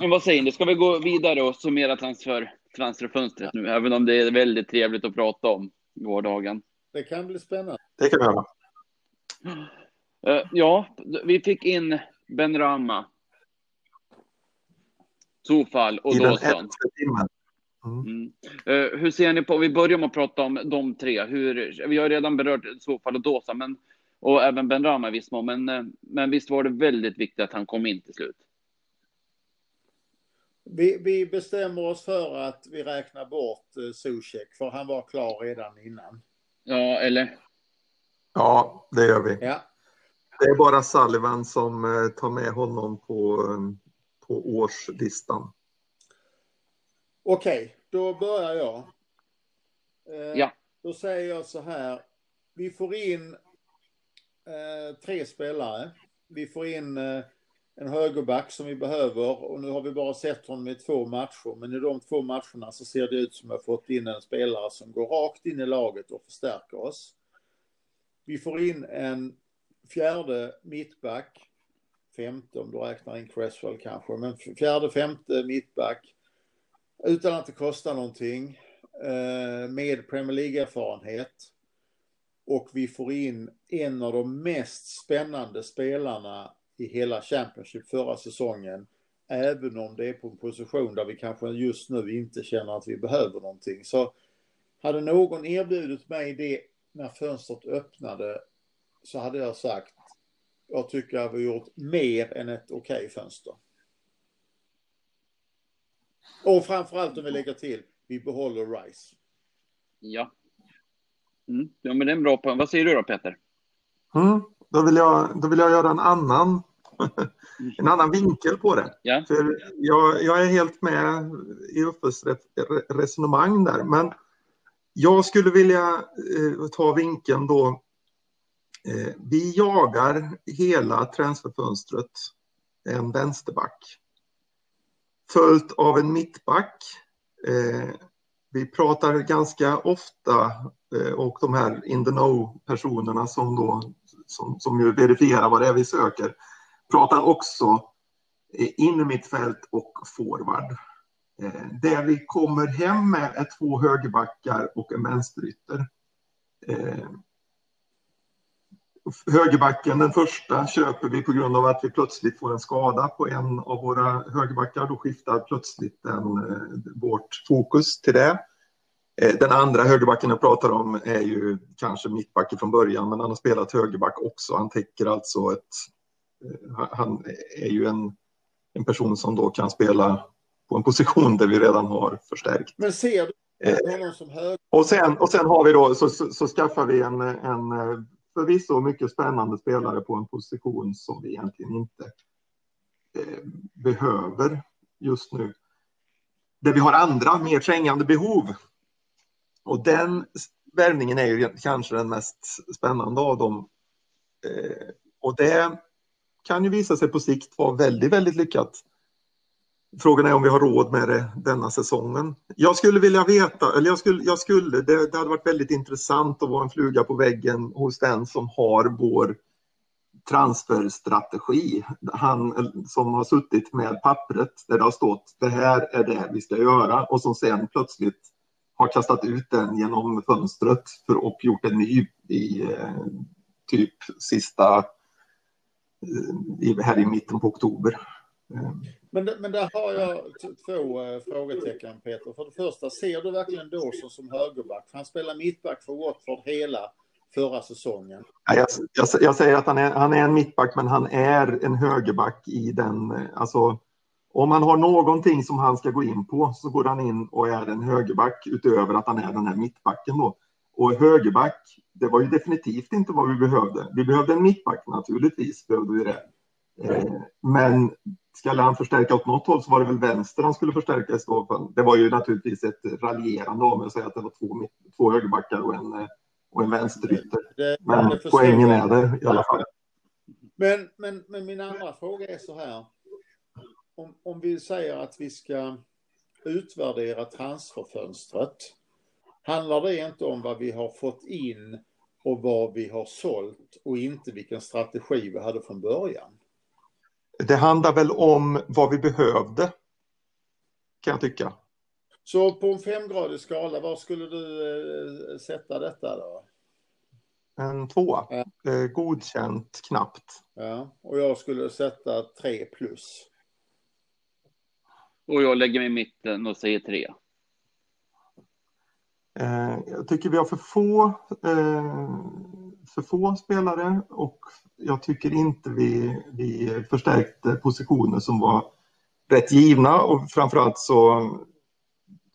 Speaker 1: Men vad säger ni, ska vi gå vidare och summera transfer, transferfönstret nu, även om det är väldigt trevligt att prata om gårdagen?
Speaker 2: Det kan bli spännande.
Speaker 3: Det kan vi göra.
Speaker 1: Uh, ja, vi fick in Ben Rama. Sofal och Dawson. Mm. Mm. Uh, hur ser ni på, vi börjar med att prata om de tre. Hur, vi har redan berört Sofal och Dawson, men och även Ben Rama i viss mån. Men, eh, men visst var det väldigt viktigt att han kom in till slut?
Speaker 2: Vi, vi bestämmer oss för att vi räknar bort uh, Zuzek, för han var klar redan innan.
Speaker 1: Ja, eller?
Speaker 3: Ja, det gör vi.
Speaker 2: Ja.
Speaker 3: Det är bara Sullivan som uh, tar med honom på, um, på årslistan.
Speaker 2: Okej, okay, då börjar jag.
Speaker 1: Uh, ja.
Speaker 2: Då säger jag så här. Vi får in eh, tre spelare. Vi får in eh, en högerback som vi behöver och nu har vi bara sett honom i två matcher. Men i de två matcherna så ser det ut som att vi har fått in en spelare som går rakt in i laget och förstärker oss. Vi får in en fjärde mittback. Femte om du räknar in Cresswell kanske. Men fjärde, femte mittback. Utan att det kostar någonting. Eh, med Premier League-erfarenhet och vi får in en av de mest spännande spelarna i hela Championship förra säsongen. Även om det är på en position där vi kanske just nu inte känner att vi behöver någonting. Så hade någon erbjudit mig det när fönstret öppnade så hade jag sagt jag tycker att vi har gjort mer än ett okej okay fönster. Och framförallt om vi lägger till, vi behåller Rice.
Speaker 1: Ja. Mm. Ja, men det är en bra poäng. Vad säger du då, Peter?
Speaker 3: Mm. Då, vill jag, då vill jag göra en annan, (laughs) en annan vinkel på det.
Speaker 1: Ja.
Speaker 3: För jag, jag är helt med i Uffes resonemang där, men jag skulle vilja eh, ta vinkeln då. Eh, vi jagar hela transferfönstret en vänsterback. Följt av en mittback. Eh, vi pratar ganska ofta eh, och de här in the know personerna som då som, som ju verifierar vad det är vi söker pratar också eh, in i mittfält och forward. Eh, det vi kommer hem med är två högerbackar och en vänsterytter. Eh, högerbacken, den första, köper vi på grund av att vi plötsligt får en skada på en av våra högerbackar. Då skiftar plötsligt den, eh, vårt fokus till det. Eh, den andra högerbacken jag pratar om är ju kanske mittbacken från början, men han har spelat högerback också. Han täcker alltså ett... Eh, han är ju en, en person som då kan spela på en position där vi redan har förstärkt.
Speaker 2: Men ser du höger?
Speaker 3: Och sen, och sen har vi då, så, så, så skaffar vi en, en förvisso mycket spännande spelare på en position som vi egentligen inte eh, behöver just nu. Där vi har andra mer trängande behov. Och den värvningen är ju kanske den mest spännande av dem. Eh, och det kan ju visa sig på sikt vara väldigt, väldigt lyckat. Frågan är om vi har råd med det denna säsongen. Jag skulle vilja veta, eller jag skulle, jag skulle det, det hade varit väldigt intressant att vara en fluga på väggen hos den som har vår transferstrategi. Han som har suttit med pappret där det har stått det här är det vi ska göra och som sen plötsligt har kastat ut den genom fönstret för, och gjort en ny i eh, typ sista eh, här i mitten på oktober.
Speaker 2: Eh, men, men där har jag två äh, frågetecken Peter. För det första, ser du verkligen Dawson som högerback? Han spelar mittback för Watford hela förra säsongen.
Speaker 3: Jag, jag, jag, säger att han är, han är en mittback, men han är en högerback i den, eh, alltså om han har någonting som han ska gå in på så går han in och är en högerback utöver att han är den här mittbacken då. Och högerback, det var ju definitivt inte vad vi behövde. Vi behövde en mittback naturligtvis, behövde vi det. Eh, men skulle han förstärka åt något håll så var det väl vänster han skulle förstärka i så fall. Det var ju naturligtvis ett raljerande av mig att säga att det var två, två högerbackar och en, och en vänsterytter. Men poängen är det i alla fall.
Speaker 2: Men, men, men min andra fråga är så här. Om, om vi säger att vi ska utvärdera transferfönstret. Handlar det inte om vad vi har fått in och vad vi har sålt och inte vilken strategi vi hade från början?
Speaker 3: Det handlar väl om vad vi behövde, kan jag tycka.
Speaker 2: Så på en femgradig skala, var skulle du eh, sätta detta då?
Speaker 3: En tvåa. Ja. Eh, godkänt knappt.
Speaker 2: Ja, och jag skulle sätta tre plus.
Speaker 1: Och jag lägger mig i mitten och säger tre.
Speaker 3: Eh, jag tycker vi har för få, eh, för få spelare och jag tycker inte vi, vi förstärkte positioner som var rätt givna och framförallt så,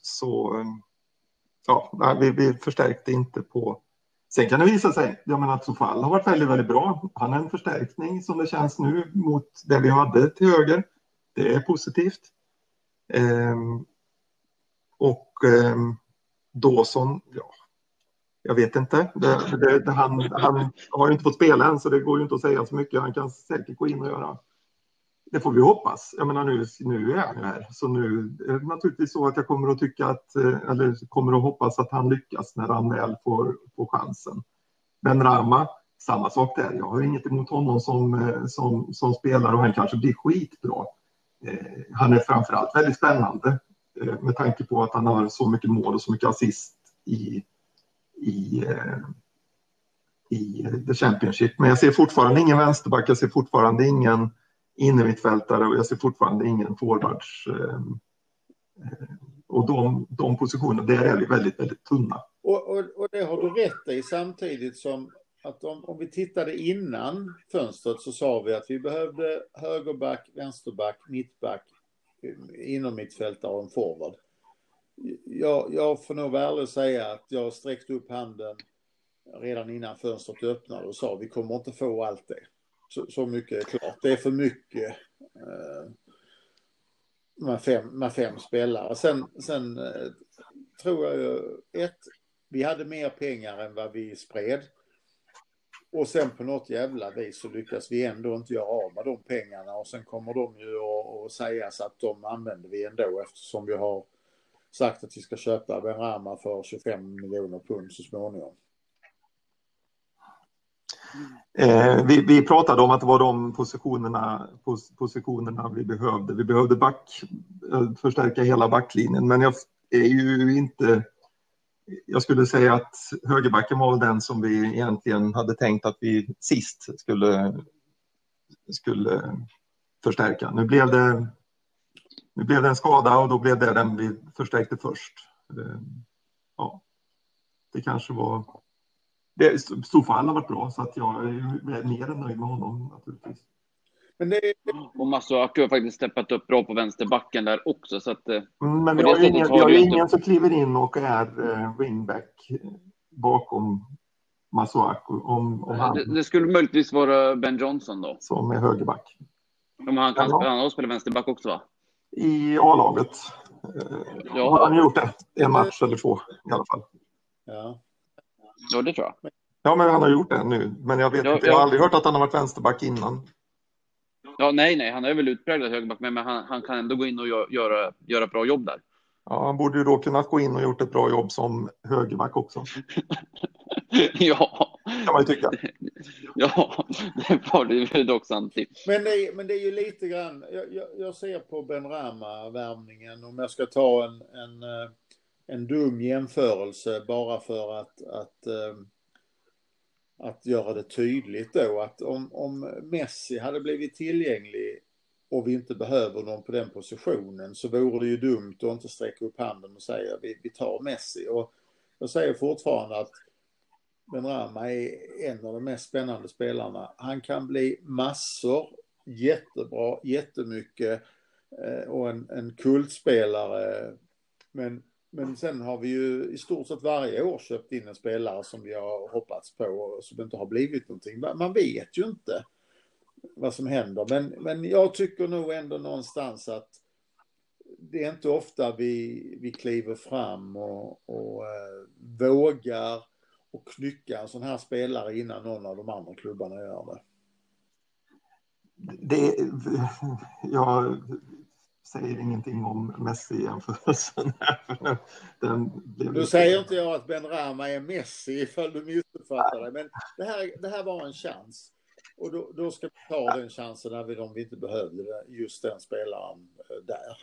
Speaker 3: så ja, vi, vi förstärkte inte på Sen kan det visa sig, jag menar att Sofall har varit väldigt, väldigt bra. Han är en förstärkning som det känns nu mot det vi hade till höger. Det är positivt. Ehm, och ehm, Dawson, ja, jag vet inte. Det, det, det, han, han har ju inte fått spela än så det går ju inte att säga så mycket. Han kan säkert gå in och göra. Det får vi hoppas. Jag menar nu, nu är han ju här. Så nu är det naturligtvis så att jag kommer att tycka att, eller kommer att hoppas att han lyckas när han väl får, får chansen. Men Rama, samma sak där. Jag har inget emot honom som, eh, som, som spelare och han kanske blir skitbra. Eh, han är framförallt väldigt spännande eh, med tanke på att han har så mycket mål och så mycket assist i, i, eh, i The Championship. Men jag ser fortfarande ingen vänsterback, jag ser fortfarande ingen innermittfältare och jag ser fortfarande ingen forwards. Eh, eh, och de, de positionerna, där är vi väldigt, väldigt tunna.
Speaker 2: Och, och, och det har du rätt i samtidigt som att om, om vi tittade innan fönstret så sa vi att vi behövde högerback, vänsterback, mittback, inom mittfältare och en forward. Jag, jag får nog väl säga att jag sträckte upp handen redan innan fönstret öppnade och sa vi kommer inte få allt det. Så, så mycket är klart. Det är för mycket eh, med, fem, med fem spelare. Sen, sen eh, tror jag ju, ett, vi hade mer pengar än vad vi spred. Och sen på något jävla vis så lyckas vi ändå inte göra av med de pengarna och sen kommer de ju att sägas att de använder vi ändå eftersom vi har sagt att vi ska köpa Benrahma för 25 miljoner pund så småningom.
Speaker 3: Eh, vi, vi, pratade om att det var de positionerna, pos, positionerna vi behövde. Vi behövde back, eh, förstärka hela backlinjen, men jag är ju inte jag skulle säga att högerbacken var den som vi egentligen hade tänkt att vi sist skulle, skulle förstärka. Nu blev, det, nu blev det en skada och då blev det den vi förstärkte först. Eh, ja, det kanske var... Det, Stofall har varit bra så att jag är mer än nöjd med honom naturligtvis.
Speaker 1: Men det... Och Masuaku har faktiskt steppat upp bra på vänsterbacken där också. Så att,
Speaker 3: eh, mm, men vi har ju ingen, vi har ju ingen som kliver in och är uh, wingback bakom Masuaku. Om, om han...
Speaker 1: det, det, skulle möjligtvis vara Ben Johnson då.
Speaker 3: Som är högerback.
Speaker 1: Om han kan ja. han spela vänsterback också va?
Speaker 3: I A-laget. Ja. Har han gjort det? En match eller två i alla fall.
Speaker 2: Ja.
Speaker 1: Ja, det tror jag.
Speaker 3: Ja, men han har gjort det nu. Men jag vet ja, inte. Jag har aldrig hört att han har varit vänsterback innan.
Speaker 1: Ja, nej, nej, han är väl utpräglad högerback, men han, han, kan ändå gå in och göra, göra bra jobb där.
Speaker 3: Ja, han borde ju då kunnat gå in och gjort ett bra jobb som högerback också. (laughs)
Speaker 1: ja.
Speaker 3: Kan man ju tycka. (laughs)
Speaker 1: ja, det var det ju dock sant.
Speaker 2: Men det, är, men det är ju lite grann, jag, jag, jag ser på Ben Rama-värvningen, om jag ska ta en, en, eh, en dum jämförelse bara för att, att eh, att göra det tydligt då att om, om Messi hade blivit tillgänglig och vi inte behöver någon på den positionen så vore det ju dumt att inte sträcka upp handen och säga vi, vi tar Messi. Och jag säger fortfarande att Benrahma är en av de mest spännande spelarna. Han kan bli massor, jättebra, jättemycket eh, och en, en kultspelare. Men, men sen har vi ju i stort sett varje år köpt in en spelare som vi har hoppats på och som inte har blivit någonting. Man vet ju inte vad som händer. Men, men jag tycker nog ändå någonstans att det är inte ofta vi, vi kliver fram och, och eh, vågar och knycka en sån här spelare innan någon av de andra klubbarna gör det.
Speaker 3: det jag säger ingenting om Messi-jämförelsen.
Speaker 2: Nu säger inte jag att Ben Rama är Messi ifall du missuppfattar det, men det här, det här var en chans. Och då, då ska vi ta den chansen när vi, om vi inte behövde just den spelaren eh, där.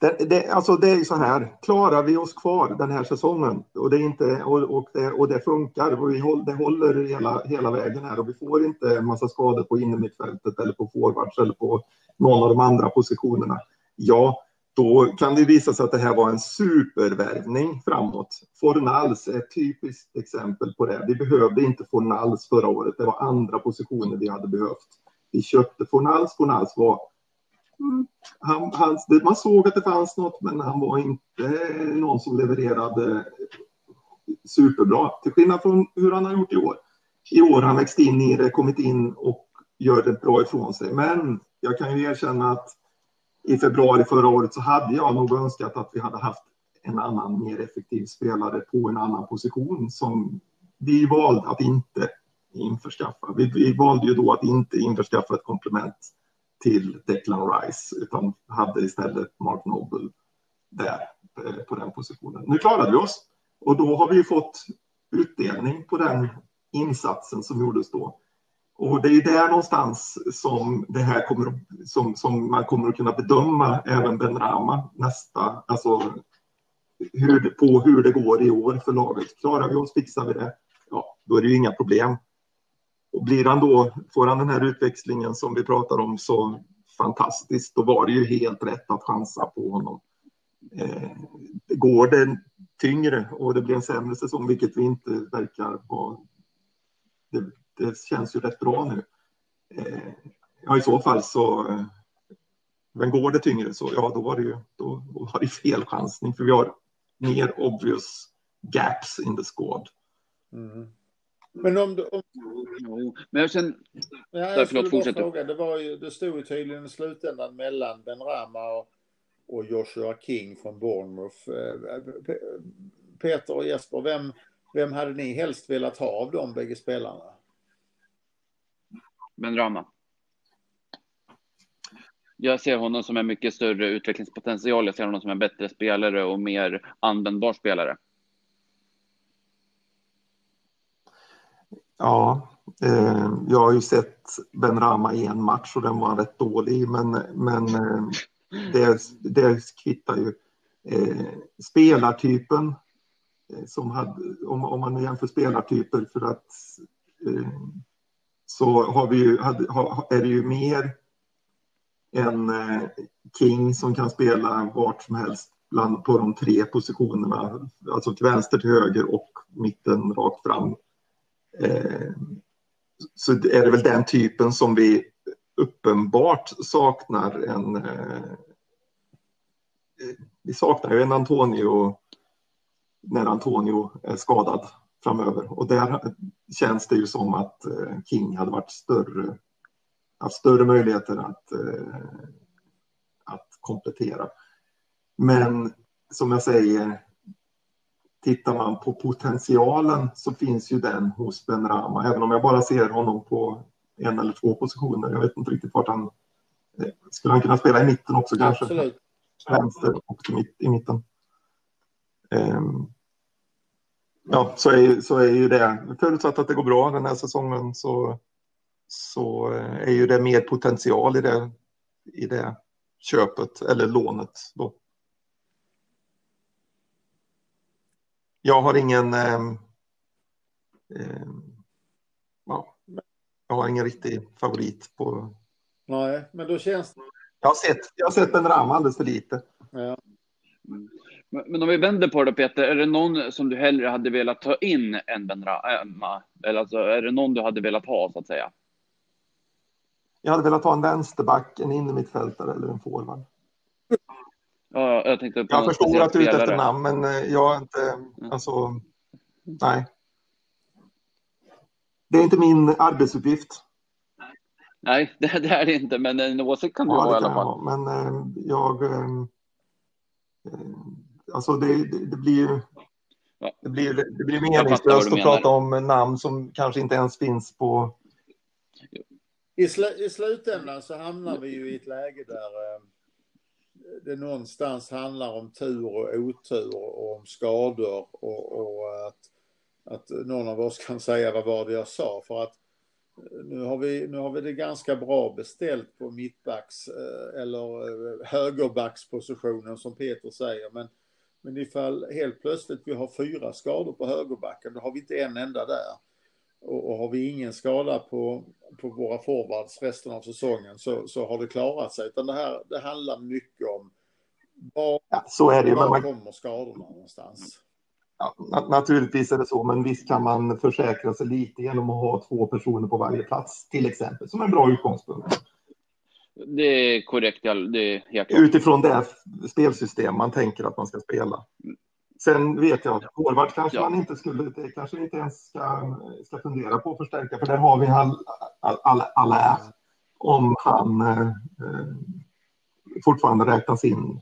Speaker 3: Det, det, alltså det är så här, klarar vi oss kvar den här säsongen och det, inte, och, och, det, och det funkar och vi håll, det håller hela, hela vägen här och vi får inte en massa skador på innermittfältet eller på forwards eller på någon av de andra positionerna. Ja, då kan det visa sig att det här var en supervärvning framåt. Fornals är ett typiskt exempel på det. Vi behövde inte Fornals förra året. Det var andra positioner vi hade behövt. Vi köpte Fornals. Fornals var... Mm. Han, han, man såg att det fanns något, men han var inte någon som levererade superbra. Till skillnad från hur han har gjort i år. I år har han växt in i det, kommit in och gör det bra ifrån sig. Men jag kan ju erkänna att i februari förra året så hade jag nog önskat att vi hade haft en annan mer effektiv spelare på en annan position som vi valde att inte införskaffa. Vi, vi valde ju då att inte införskaffa ett komplement till Declan Rice utan hade istället Mark Noble där eh, på den positionen. Nu klarade vi oss och då har vi fått utdelning på den insatsen som gjordes då. Och det är där någonstans som det här kommer, som, som man kommer att kunna bedöma även Ben Rama nästa, alltså hur, på hur det går i år för laget. Klarar vi oss, fixar vi det, ja, då är det ju inga problem. Och blir han då, får han den här utväxlingen som vi pratar om så fantastiskt, då var det ju helt rätt att chansa på honom. Eh, går det tyngre och det blir en sämre säsong, vilket vi inte verkar ha det, det känns ju rätt bra nu. Eh, ja, i så fall så. Eh, men går det tyngre så ja, då var det ju då var det fel chansning för vi har mer obvious gaps in the squad. Mm.
Speaker 2: Men om du... Om...
Speaker 1: Men jag känner...
Speaker 2: Ja, jag förlåt, fortsätt. Fråga. Det, var ju, det stod ju tydligen i slutändan mellan Ben Rama och, och Joshua King från Bournemouth. Eh, Peter och Jesper, vem, vem hade ni helst velat ha av de bägge spelarna?
Speaker 1: Benrama. Jag ser honom som en mycket större utvecklingspotential. Jag ser honom som en bättre spelare och mer användbar spelare.
Speaker 3: Ja, eh, jag har ju sett Ben Rama i en match och den var rätt dålig, men, men eh, det, det kvittar ju. Eh, spelartypen, eh, som hade, om, om man jämför spelartyper för att eh, så har vi ju, är det ju mer en eh, King som kan spela vart som helst bland, på de tre positionerna, alltså till vänster, till höger och mitten rakt fram. Eh, så är det väl den typen som vi uppenbart saknar en... Eh, vi saknar ju en Antonio när Antonio är skadad framöver. Och där känns det ju som att eh, King hade varit större, haft större möjligheter att, eh, att komplettera. Men som jag säger, tittar man på potentialen så finns ju den hos Ben Rama, även om jag bara ser honom på en eller två positioner. Jag vet inte riktigt vart han... Eh, skulle han kunna spela i mitten också kanske? Absolut. Vänster och i mitten. Um, ja, så är, så är ju det. Förutsatt att det går bra den här säsongen så, så är ju det mer potential i det, i det köpet eller lånet då. Jag har ingen. Eh, eh, ja, jag har ingen riktig favorit på
Speaker 2: Nej, men då känns det...
Speaker 3: Jag har sett, jag har sett Ben Rama alldeles för lite.
Speaker 2: Ja.
Speaker 1: Men, men om vi vänder på det Peter, är det någon som du hellre hade velat ta in än Ben Rama? Eller alltså, är det någon du hade velat ha så att säga?
Speaker 3: Jag hade velat ha en vänsterback, en innermittfältare eller en forward.
Speaker 1: Ja, jag tänkte på
Speaker 3: Jag förstår att du är ute efter namn, men eh, jag är inte,
Speaker 1: Mm.
Speaker 3: alltså, nej. Det är inte min arbetsuppgift.
Speaker 1: Nej, (laughs) det, det är det inte, men en åsikt kan du
Speaker 3: Ja,
Speaker 1: ha i
Speaker 3: det
Speaker 1: alla
Speaker 3: jag
Speaker 1: fall.
Speaker 3: men eh, jag, eh, eh, alltså det, det, det blir ju, det blir, det blir meningslöst att prata om namn som kanske inte ens finns på,
Speaker 2: I, sl I slutändan så hamnar vi ju i ett läge där eh, det någonstans handlar om tur och otur och om skador och, och att, att någon av oss kan säga vad var det jag sa för att eh, nu har vi, nu har vi det ganska bra beställt på mittbacks eh, eller eh, högerbackspositionen som Peter säger men men ifall helt plötsligt vi har fyra skador på högerbacken då har vi inte en enda där. Och, och har vi ingen skada på, på våra forwards resten av säsongen så, så har det klarat sig. Utan det här det handlar mycket om var,
Speaker 3: ja, så är det
Speaker 2: var
Speaker 3: man,
Speaker 2: kommer skadorna någonstans.
Speaker 3: ja, na- naturligtvis är det så, men visst kan man försäkra sig lite genom att ha två personer på varje plats, till exempel, som en bra utgångspunkt.
Speaker 1: Det är korrekt, det är.
Speaker 3: Utifrån det spelsystem man tänker att man ska spela. Sen vet jag att forward kanske
Speaker 1: Ja.
Speaker 3: man inte skulle, det kanske inte ens ska, ska fundera på att förstärka, för där har vi all, all, all, alla. Om han eh, fortfarande räknas in.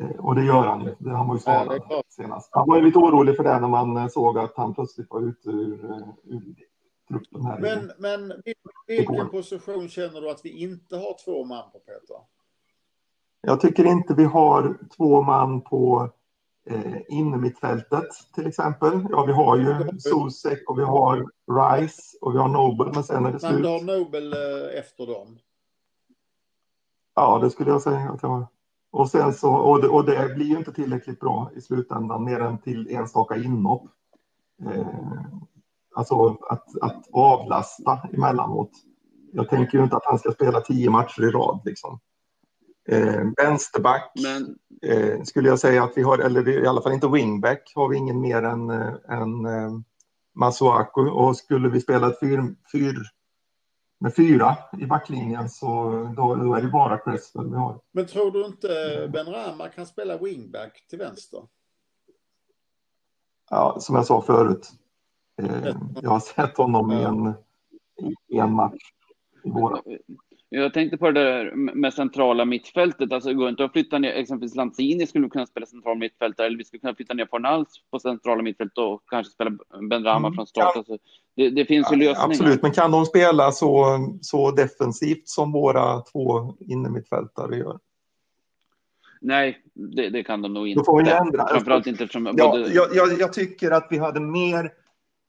Speaker 3: Eh, och det gör han ju. Det- Han var ju
Speaker 2: Ja,
Speaker 3: skadad
Speaker 2: klart.
Speaker 3: senast. Han var ju lite orolig för det när man eh, såg att han plötsligt var ute ur, eh, ur truppen här.
Speaker 2: Men, men vil- vilken position känner du att vi inte har två man på Peter?
Speaker 3: Jag tycker inte vi har två man på eh, innermittfältet till exempel. Ja, vi har ju Zuzek och vi har Rice och vi har Noble, men sen är det
Speaker 2: Men du har
Speaker 3: slut.
Speaker 2: Nobel eh, efter dem.
Speaker 3: Ja, det skulle jag säga att jag har. Och, sen så, och, det, och det blir ju inte tillräckligt bra i slutändan, mer än till enstaka inhopp. Eh, alltså att, att avlasta emellanåt. Jag tänker ju inte att han ska spela tio matcher i rad. Liksom. Eh, vänsterback.
Speaker 1: Men
Speaker 3: eh, skulle jag säga att vi har, eller i alla fall inte wingback, har vi ingen mer än, eh, än eh, Masuaku. Och skulle vi spela ett fyr, fyr, med fyra i backlinjen så då, då är det bara Cresswell vi har.
Speaker 2: Men tror du inte Ben Rama kan spela wingback till vänster?
Speaker 3: Ja, som jag sa förut, eh, jag har sett honom i en, i en match i våra.
Speaker 1: Jag tänkte på det där med centrala mittfältet. Alltså, det går inte att flytta ner, exempelvis Lanzini skulle kunna spela central mittfältare, eller vi skulle kunna flytta ner Fornals på centrala mittfältet och kanske spela Ben Rama
Speaker 3: Mm,
Speaker 1: från start. Alltså, det, det finns ju lösningar.
Speaker 3: Absolut, men kan de spela så, så defensivt som våra två innermittfältare gör?
Speaker 1: Nej, det, det kan de nog inte.
Speaker 3: Då får vi ändra.
Speaker 1: Framförallt inte eftersom
Speaker 3: Ja,
Speaker 1: både...
Speaker 3: jag, jag, jag tycker att vi hade mer,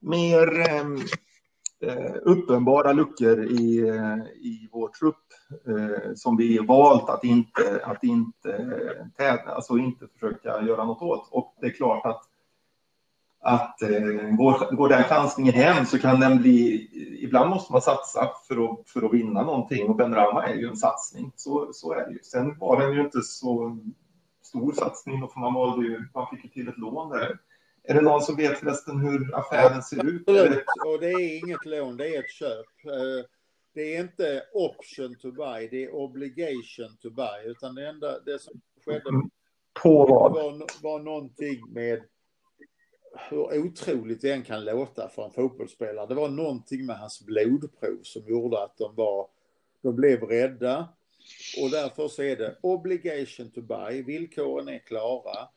Speaker 3: mer ehm, eh, Eh, uppenbara luckor i, eh, i vår trupp eh, som vi valt att inte, att inte, tävla, alltså inte försöka göra något åt. Och det är klart att, att eh, går, går den chansningen hem så kan den bli... Ibland måste man satsa för att, för att vinna någonting och Ben Rama är ju en satsning. Så, så är det ju. Sen var den ju inte så stor satsning och för man valde ju, man fick ju till ett lån där. Är det någon som vet förresten hur affären ser ut?
Speaker 2: Och det är inget lån, det är ett köp. Eh, Det är inte option to buy, det är obligation to buy. Utan det enda det som skedde
Speaker 3: På vad?
Speaker 2: var, var någonting med hur otroligt det än kan låta för en fotbollsspelare. Det var någonting med hans blodprov som gjorde att de var, de blev rädda. Och därför så är det obligation to buy, villkoren är klara.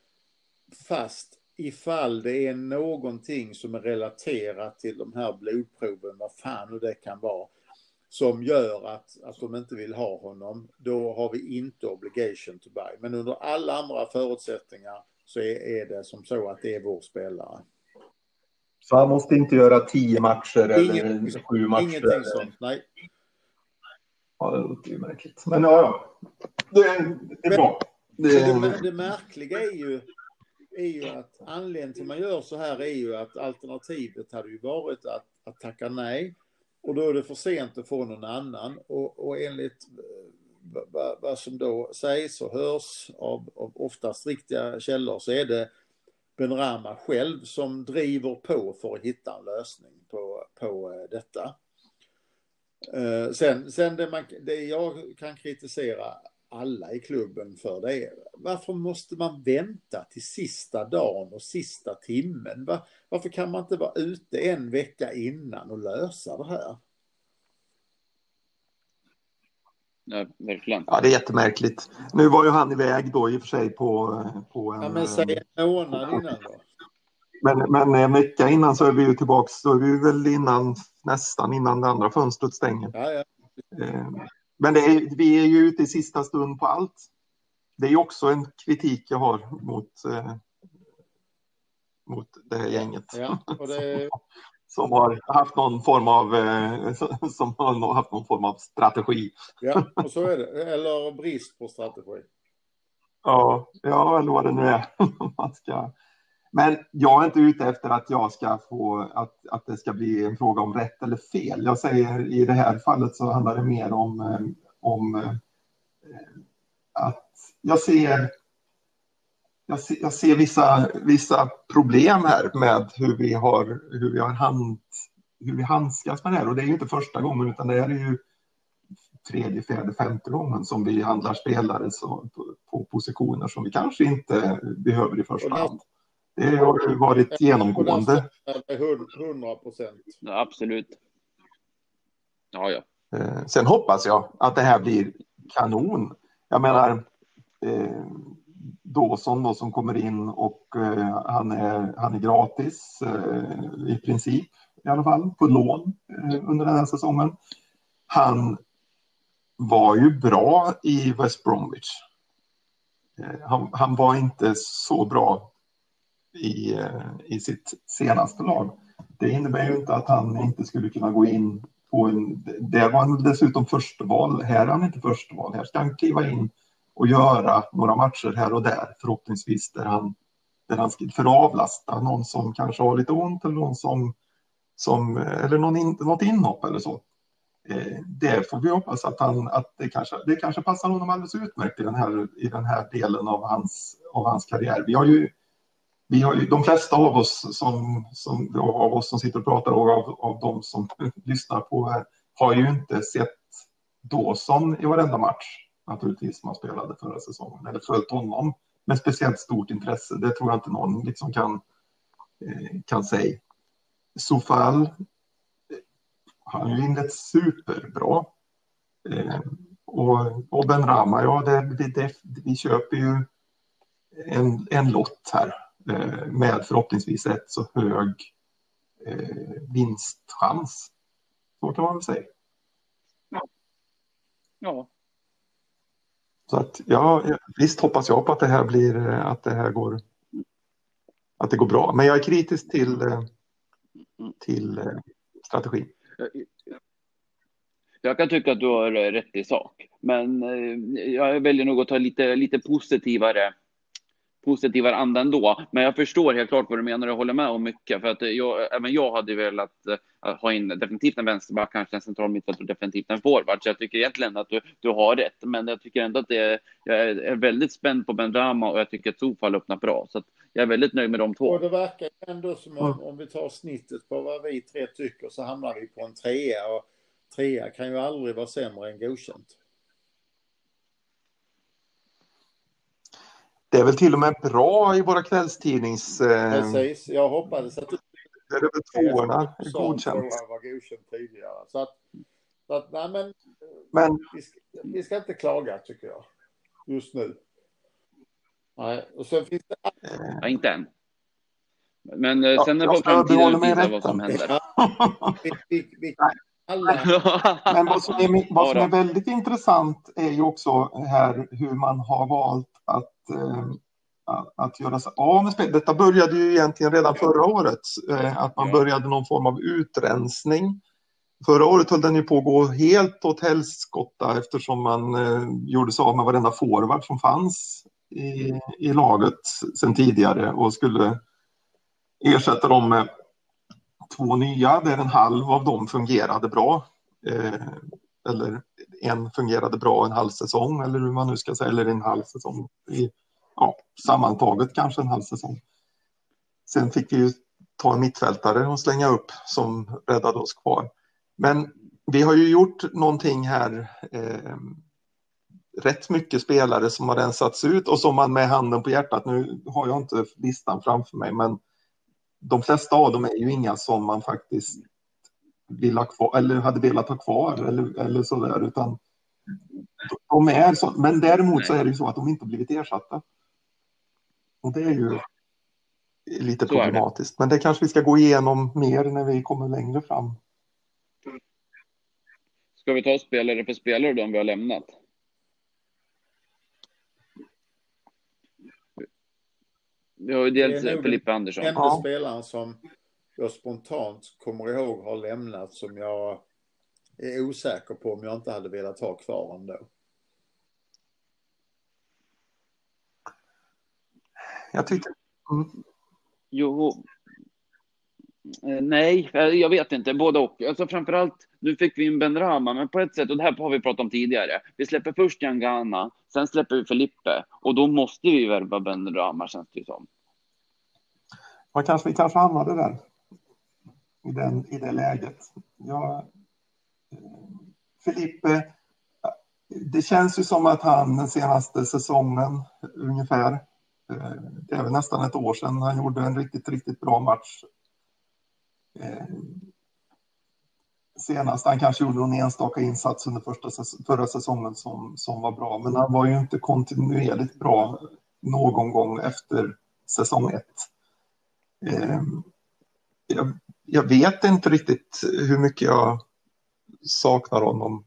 Speaker 2: Fast ifall det är någonting som är relaterat till de här blodproven, vad fan nu det kan vara, som gör att, att de inte vill ha honom, då har vi inte obligation to buy. Men under alla andra förutsättningar så är, är det som så att det är vår spelare.
Speaker 3: Så han måste inte göra tio matcher
Speaker 2: Ingen-
Speaker 3: eller sju matcher?
Speaker 2: Ingenting
Speaker 3: eller-
Speaker 2: sånt, nej.
Speaker 3: Ja, det låter ju märkligt. Men ja, ja. Det, det är bra. Det,
Speaker 2: det, det märkliga är ju, är ju att anledningen till att man gör så här är ju att alternativet hade ju varit att, att tacka nej. Och då är det för sent att få någon annan. Och, och enligt eh, vad, vad som då sägs och hörs av, av oftast riktiga källor så är det Benrama själv som driver på för att hitta en lösning på, på eh, detta. Eh, sen sen det, man, det jag kan kritisera alla i klubben för det varför måste man vänta till sista dagen och sista timmen? Var, varför kan man inte vara ute en vecka innan och lösa det här?
Speaker 1: Ja, verkligen.
Speaker 3: Ja, det är jättemärkligt. Nu var ju han iväg då i och för sig på, på en...
Speaker 2: Ja, men säg en månad innan då.
Speaker 3: Men, men en vecka innan så är vi ju tillbaks, då är vi väl innan, nästan innan det andra fönstret stänger.
Speaker 2: Ja, ja.
Speaker 3: Men är, vi är ju ute i sista stund på allt. Det är ju också en kritik jag har mot, eh, mot det här gänget.
Speaker 2: Ja, det... (laughs)
Speaker 3: som har haft någon form av eh, som har haft någon form av strategi.
Speaker 2: Ja, och så är det. Eller brist på strategi.
Speaker 3: Ja, ja eller vad det nu är. (laughs) Man ska... Men jag är inte ute efter att jag ska få att, att det ska bli en fråga om rätt eller fel. Jag säger i det här fallet så handlar det mer om, eh, om eh, att jag ser jag ser, jag ser vissa, vissa problem här med hur vi har, hur vi har hand, hur vi handskas med det här. Och det är ju inte första gången, utan det är ju tredje, fjärde, femte gången som vi handlar spelare så, på, på positioner som vi kanske inte behöver i första hand. Det har varit genomgående.
Speaker 2: 100 procent.
Speaker 1: Ja, absolut. Ja, ja.
Speaker 3: Eh, sen hoppas jag att det här blir kanon. Jag menar, eh, Dawson då som kommer in och eh, han, är, han är gratis eh, i princip i alla fall på lån eh, under den här säsongen. Han var ju bra i West Bromwich. Eh, han, han, var inte så bra i, eh, i sitt senaste lag. Det innebär ju inte att han inte skulle kunna gå in på en... Där var han dessutom försteval. Här är han inte försteval. Här ska han kliva in och göra några matcher här och där förhoppningsvis där han, där han för att avlasta någon som kanske har lite ont eller någon som, som eller någon in, något inhopp eller så. Eh, det får vi hoppas att, han, att det, kanske, det kanske passar honom alldeles utmärkt i den här, i den här delen av hans, av hans karriär. Vi har ju, vi har ju, de flesta av oss som, som, av oss som sitter och pratar och av, av de som (laughs) lyssnar på här har ju inte sett Dawson i varenda match naturligtvis som han spelade förra säsongen, eller följt honom med speciellt stort intresse. Det tror jag inte någon liksom kan, eh, kan säga. Sofal eh, han har ju inlett superbra. Eh, och, och Ben Rama, ja, det, det, vi köper ju en, en lott här med förhoppningsvis ett så hög vinstchans. Så kan man väl säga.
Speaker 1: Ja,
Speaker 3: så att ja, visst hoppas jag på att det här blir, att det här går, att det går bra. Men jag är kritisk till, till eh, strategin.
Speaker 1: Jag kan tycka att du har rätt i sak, men eh, jag väljer nog att ta lite, lite positivare positivare anda ändå. Men jag förstår helt klart vad du menar och håller med om mycket. För att jag, även jag hade velat uh, ha in definitivt en vänsterback, kanske en central mittfältare och definitivt en forward. Så jag tycker egentligen att du, du har rätt. Men jag tycker ändå att det är, jag är väldigt spänd på Ben Rama och jag tycker att Sofal öppnar bra. Så jag är väldigt nöjd med de två.
Speaker 2: Och det verkar ändå som om, om vi tar snittet på vad vi tre tycker så hamnar vi på en trea. Och trea kan ju aldrig vara sämre än godkänt.
Speaker 3: Det är väl till och med bra i våra kvällstidnings...
Speaker 2: Eh, Precis, jag hoppades att...
Speaker 3: Det är väl tvåorna godkänt.
Speaker 2: var godkänt tidigare. Så att, så att nej men...
Speaker 3: men...
Speaker 2: Vi ska, vi, ska, inte klaga tycker jag. Just nu. Nej, och sen finns det...
Speaker 1: Ja, inte än. Men eh, ja, sen är det framtiden visa vad som händer. Ja, (laughs) vi,
Speaker 3: vi, vi. (laughs) Men vad som, är, vad som är väldigt intressant är ju också här hur man har valt att, eh, att göra sig av med spel. Detta började ju egentligen redan förra året, eh, att man började någon form av utrensning. Förra året höll den ju på att gå helt åt helskotta eftersom man eh, gjorde sig av med varenda forward som fanns i, i laget sedan tidigare och skulle ersätta dem med två nya där en halv av dem fungerade bra. Eh, eller en fungerade bra en halv säsong eller hur man nu ska säga, eller en halv säsong. I, ja, sammantaget kanske en halv säsong. Sen fick vi ju ta en mittfältare och slänga upp som räddade oss kvar. Men vi har ju gjort någonting här. Eh, rätt mycket spelare som har rensats ut och som man med handen på hjärtat, nu har jag inte listan framför mig, men de flesta av dem är ju inga som man faktiskt vill ha kvar eller hade velat ha kvar eller, eller så där, utan de är så, men däremot så är det ju så att de inte blivit ersatta. Och det är ju lite så problematiskt, det. men det kanske vi ska gå igenom mer när vi kommer längre fram.
Speaker 1: Ska vi ta spelare för spelare om vi har lämnat? Vi har ju dels Filippa Andersson.
Speaker 2: Enda ja. spelaren som jag spontant kommer ihåg har lämnat som jag är osäker på om jag inte hade velat ha kvar ändå.
Speaker 3: Jag tyckte... Mm.
Speaker 1: Jo. Eh, nej, jag vet inte. Både och. Alltså framförallt, nu fick vi in Ben Rama, men på ett sätt, och det här har vi pratat om tidigare. Vi släpper först Jan sen släpper vi Felipe och då måste vi värva Ben Rama känns det ju som.
Speaker 3: Man kanske, vi kanske hamnade där i, den, i det läget. Jag, eh, Felipe, eh, det känns ju som att han den senaste säsongen ungefär, eh, det är väl nästan ett år sedan, han gjorde en riktigt, riktigt bra match. Senast, han kanske gjorde någon enstaka insats under första, förra säsongen som, som var bra, men han var ju inte kontinuerligt bra någon gång efter säsong ett. Ehm, jag jag vet inte riktigt hur mycket jag saknar honom.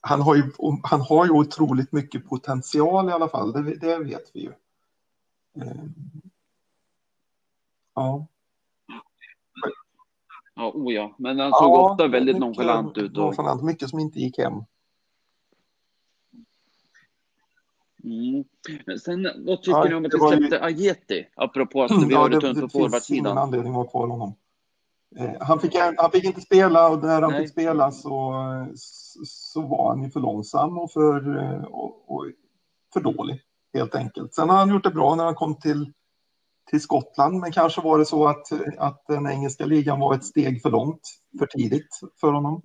Speaker 3: Han har ju, han har ju otroligt mycket potential i alla fall, det, det vet vi ju. Eh,
Speaker 1: ja. Ja, oh ja, men han såg ja, ofta väldigt mycket, nonchalant ut. Och...
Speaker 3: Nonchalant, mycket som inte gick hem.
Speaker 1: Mm. Men sen, vad tycker ja, ni om att vi släppte ju... Ageti? Apropå att vi ja, har det tunt på forwardsidan. Det finns ingen
Speaker 3: anledning att ha kvar honom. Eh, han fick, han fick inte spela och när han Nej. fick spela så, så var han ju för långsam och för, eh, och, och för dålig helt enkelt. Sen har han gjort det bra när han kom till, till Skottland, men kanske var det så att, att den engelska ligan var ett steg för långt för tidigt för honom.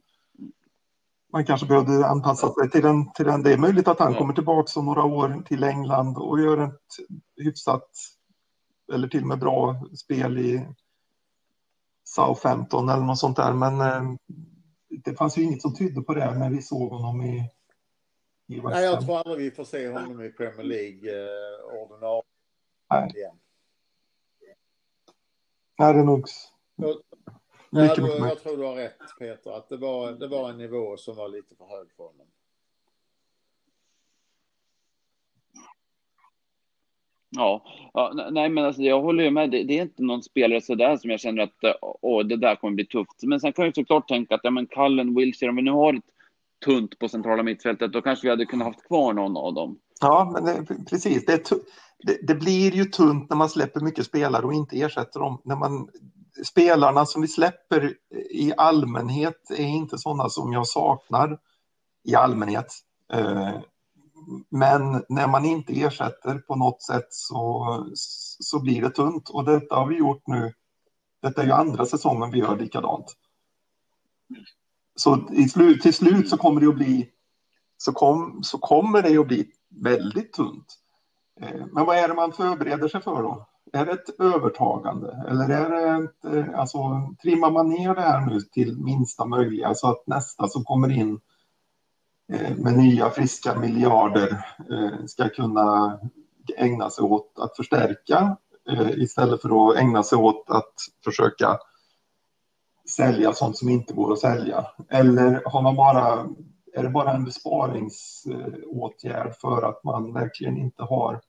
Speaker 3: Man kanske behövde anpassa sig till den. Till den. Det är möjligt att han kommer tillbaka om några år till England och gör ett hyfsat eller till och med bra spel i Southampton eller något sånt där. Men eh, det fanns ju inget som tydde på det när vi såg honom i,
Speaker 2: i West Nej, jag tror aldrig vi får se honom i Premier League eh, ordinarie Nej.
Speaker 3: Nej, det är nog...
Speaker 2: Jag, mycket, jag, jag, jag tror du har rätt Peter, att det var, det var en nivå som var lite för hög för honom.
Speaker 1: Ja, ja nej men alltså jag håller ju med. Det, det är inte någon spelare sådär som jag känner att åh, det där kommer bli tufft. Men sen kan jag såklart tänka att ja, men Cullen, Wilshire, om vi nu har ett tunt på centrala mittfältet, då kanske vi hade kunnat haft kvar någon av dem.
Speaker 3: Ja, men det, precis. Det, det, det, blir ju tunt när man släpper mycket spelare och inte ersätter dem. När man, spelarna som vi släpper i allmänhet är inte sådana som jag saknar i allmänhet. Eh, men när man inte ersätter på något sätt så, så blir det tunt och detta har vi gjort nu. Detta är ju andra säsongen vi gör likadant. Så i slut, till slut så kommer det att bli så, kom, så kommer det att bli väldigt tunt. Eh, men vad är det man förbereder sig för då? Är det ett övertagande eller är det ett, eh, alltså trimmar man ner det här nu till minsta möjliga så att nästa som kommer in eh, med nya friska miljarder ska kunna ägna sig åt att förstärka istället för att ägna sig åt att försöka sälja sånt som inte går att sälja? Eller har man bara, är det bara en besparingsåtgärd för att man verkligen inte har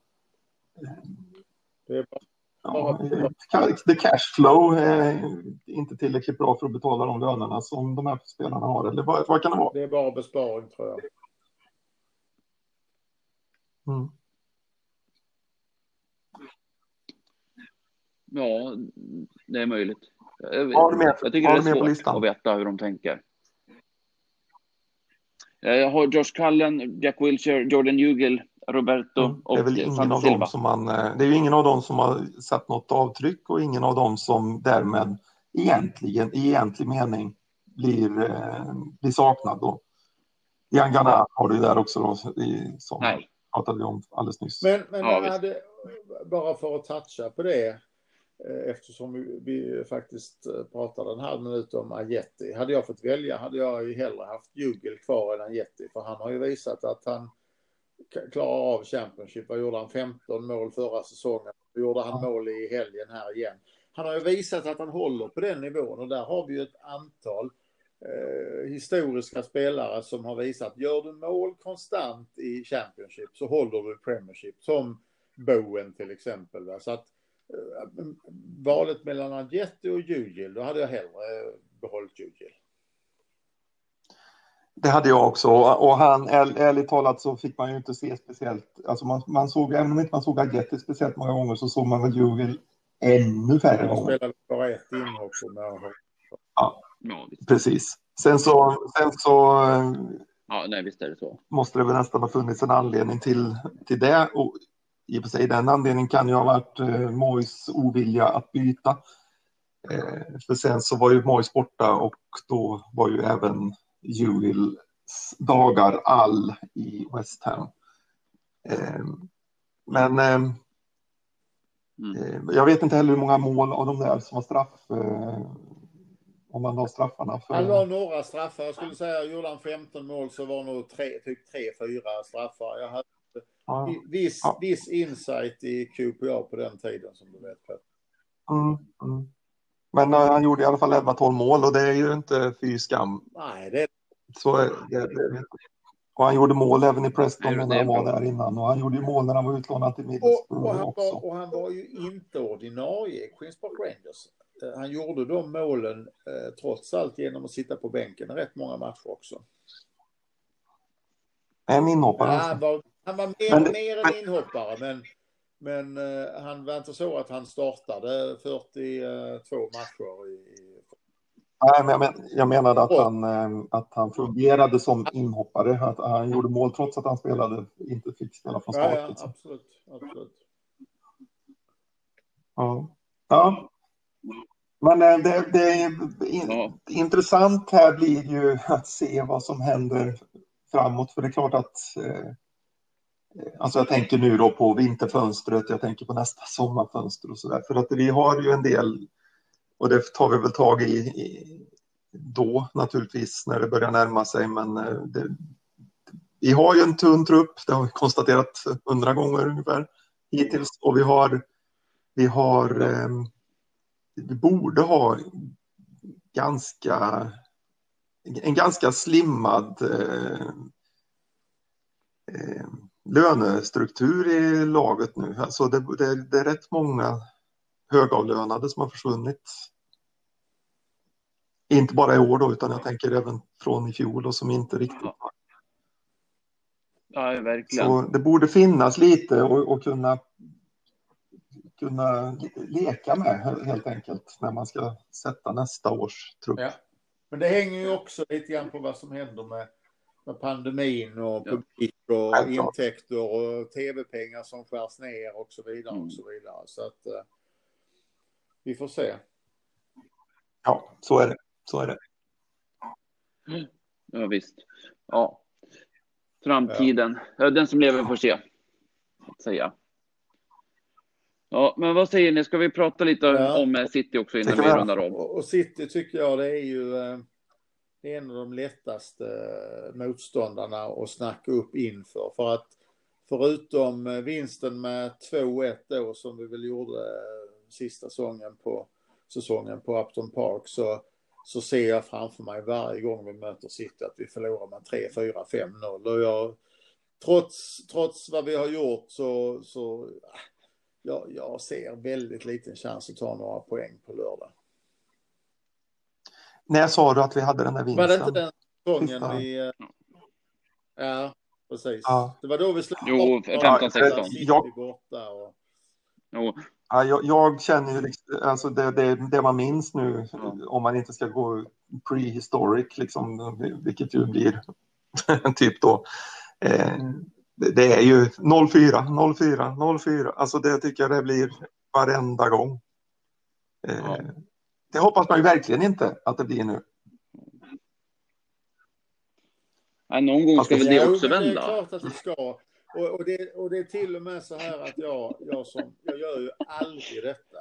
Speaker 3: Ja, the cash flow är inte tillräckligt bra för att betala de lönerna som de här spelarna har. Eller vad, vad kan det vara?
Speaker 2: Det är bara besparing tror jag. Mm.
Speaker 1: Ja, det är möjligt. Jag, jag tycker det är svårt att veta hur de tänker. Jag har Josh Cullen, Jack Wilshere, Jordan Hugel, Roberto mm,
Speaker 3: och Det är väl ingen av dem som man... Eh, det är ju ingen av dem som har satt något avtryck och ingen av dem som därmed egentligen, i egentlig mening, blir, eh, blir saknad då. Jan Gana har du där också då, i, som Nej. pratade vi om alldeles nyss.
Speaker 2: Men, men ja, hade, bara för att toucha på det, eh, eftersom vi, faktiskt pratade en halv minut om Ajeti. Hade jag fått välja hade jag ju hellre haft Jugel kvar än Ajeti, för han har ju visat att han klarar av Championship. Vad gjorde han? 15 mål förra säsongen. Då gjorde han mål i helgen här igen. Han har ju visat att han håller på den nivån och där har vi ju ett antal eh, historiska spelare som har visat gör du mål konstant i Championship så håller du Premiership. Som Bowen till exempel. Va? Så att eh, valet mellan Adjeti och Jugil, då hade jag hellre behållit Jugil.
Speaker 3: Det hade jag också och han, ärligt talat så fick man ju inte se speciellt, alltså man, man såg, även om inte man såg Adjeti speciellt många gånger så såg man väl Jugil ännu färre gånger. Han
Speaker 2: spelade bara ett inhopp
Speaker 3: Ja, precis. Sen så, sen så
Speaker 1: ja, nej, visst är det så.
Speaker 3: måste det väl nästan ha funnits en anledning till, till det. Och i och för sig den anledningen kan ju ha varit eh, Mois ovilja att byta. Eh, för sen så var ju Mois borta och då var ju även Juils dagar all i West Ham. Eh, men eh, Mm. Eh, jag vet inte heller hur många mål av de där som var straff. Eh, om man la straffarna.
Speaker 2: För... Han la några straffar. Jag skulle säga gjorde han 15 mål så var nog tre, typ tre, fyra straffar. Jag hade ja. viss, ja. viss insight i QPA på den tiden som du vet.
Speaker 3: Mm, mm. Men uh, han gjorde i alla fall 11-12 mål och det är ju inte fy skam.
Speaker 2: Nej, det
Speaker 3: så är det, det, och han gjorde mål även i Preston när han var där innan. Och han gjorde mål när han var utlånad till Middlesbrough och, och, han
Speaker 2: också. Var, och han var ju inte ordinarie i Queens Park Rangers. Eh, han gjorde de målen eh, trots allt genom att sitta på bänken rätt många matcher också.
Speaker 3: En inhoppare.
Speaker 2: Ja, han var, han var mer, men, mer än inhoppare, men, men uh, han var inte så att han startade 42 matcher i,
Speaker 3: Nej, men jag, men, jag menade att han, eh, att han fungerade som inhoppare. Att han gjorde mål trots att han spelade, inte fick spela från start.
Speaker 2: Ja, ja liksom. absolut. absolut.
Speaker 3: Ja. ja. Men eh, det, det är in, ja. intressant här blir ju att se vad som händer framåt. För det är klart att eh, Alltså jag tänker nu då på vinterfönstret, jag tänker på nästa sommarfönster och så där. För att vi har ju en del och det tar vi väl tag i, i då naturligtvis när det börjar närma sig. Men eh, det, vi har ju en tunn trupp, det har vi konstaterat hundra gånger ungefär hittills. Och vi har, vi har, eh, vi borde ha ganska, en ganska slimmad eh, eh, lönestruktur i laget nu. Alltså det, det, det är rätt många högavlönade som har försvunnit. Inte bara i år då, utan jag tänker även från i fjol och som inte riktigt
Speaker 1: har. Ja, verkligen.
Speaker 3: Så det borde finnas lite och, och kunna kunna leka med helt enkelt när man ska sätta nästa års trupp. Ja.
Speaker 2: Men det hänger ju också lite grann på vad som händer med, med pandemin och publik och ja, intäkter och tv-pengar som skärs ner och så vidare och så vidare. Så att eh, vi får se.
Speaker 3: Ja, så är det. Så är det.
Speaker 1: Ja, visst. Ja. Framtiden. Ja. Den som lever får se. Att säga. Ja, men vad säger ni? Ska vi prata lite ja. om City också innan vi rundar av?
Speaker 2: Och City tycker jag det är ju eh, det är en av de lättaste eh, motståndarna att snacka upp inför. För att förutom eh, vinsten med 2-1 då som vi väl gjorde sista säsongen på, säsongen på Upton Park så, så ser jag framför mig varje gång vi möter City att vi förlorar med 3, 4, 5, 0. Och jag, trots, trots vad vi har gjort så, så jag, jag ser väldigt liten chans att ta några poäng på lördag.
Speaker 3: När sa du att vi hade den där vinsten?
Speaker 2: Var det inte den gången vi... Eh, ja, precis. Ja. Det var då vi
Speaker 1: slutade. Jo, 15-16.
Speaker 2: Ja, borta och...
Speaker 1: Jo,
Speaker 3: Ja, jag, jag, känner ju liksom, alltså det, det, det, man minns nu, mm. om man inte ska gå prehistoric, liksom, vilket ju blir (laughs) typ då. Eh, det, det, är ju 04, 04, 04. Alltså det tycker jag det blir varenda gång. Eh, ja. Det hoppas man ju verkligen inte att det blir nu.
Speaker 1: Ja, någon gång ska väl det också vända. Det
Speaker 2: är klart att det ska. Och, och, det, och det är till och med så här att jag, jag, som, jag gör ju aldrig detta.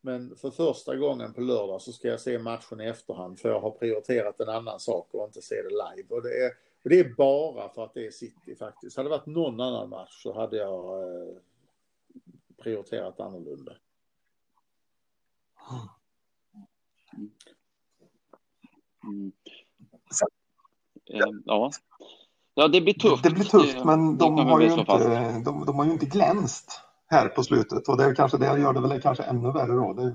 Speaker 2: Men för första gången på lördag så ska jag se matchen i efterhand för jag har prioriterat en annan sak och inte se det live. Och det är, och det är bara för att det är City faktiskt. Hade det varit någon annan match så hade jag eh, prioriterat annorlunda.
Speaker 1: Mm. mm. Eh, ja ja, det blir tufft.
Speaker 3: Det blir tufft, men de, har ju inte, de, de, har ju inte glänst här på slutet och det är kanske det gör det väl kanske ännu värre då. Det,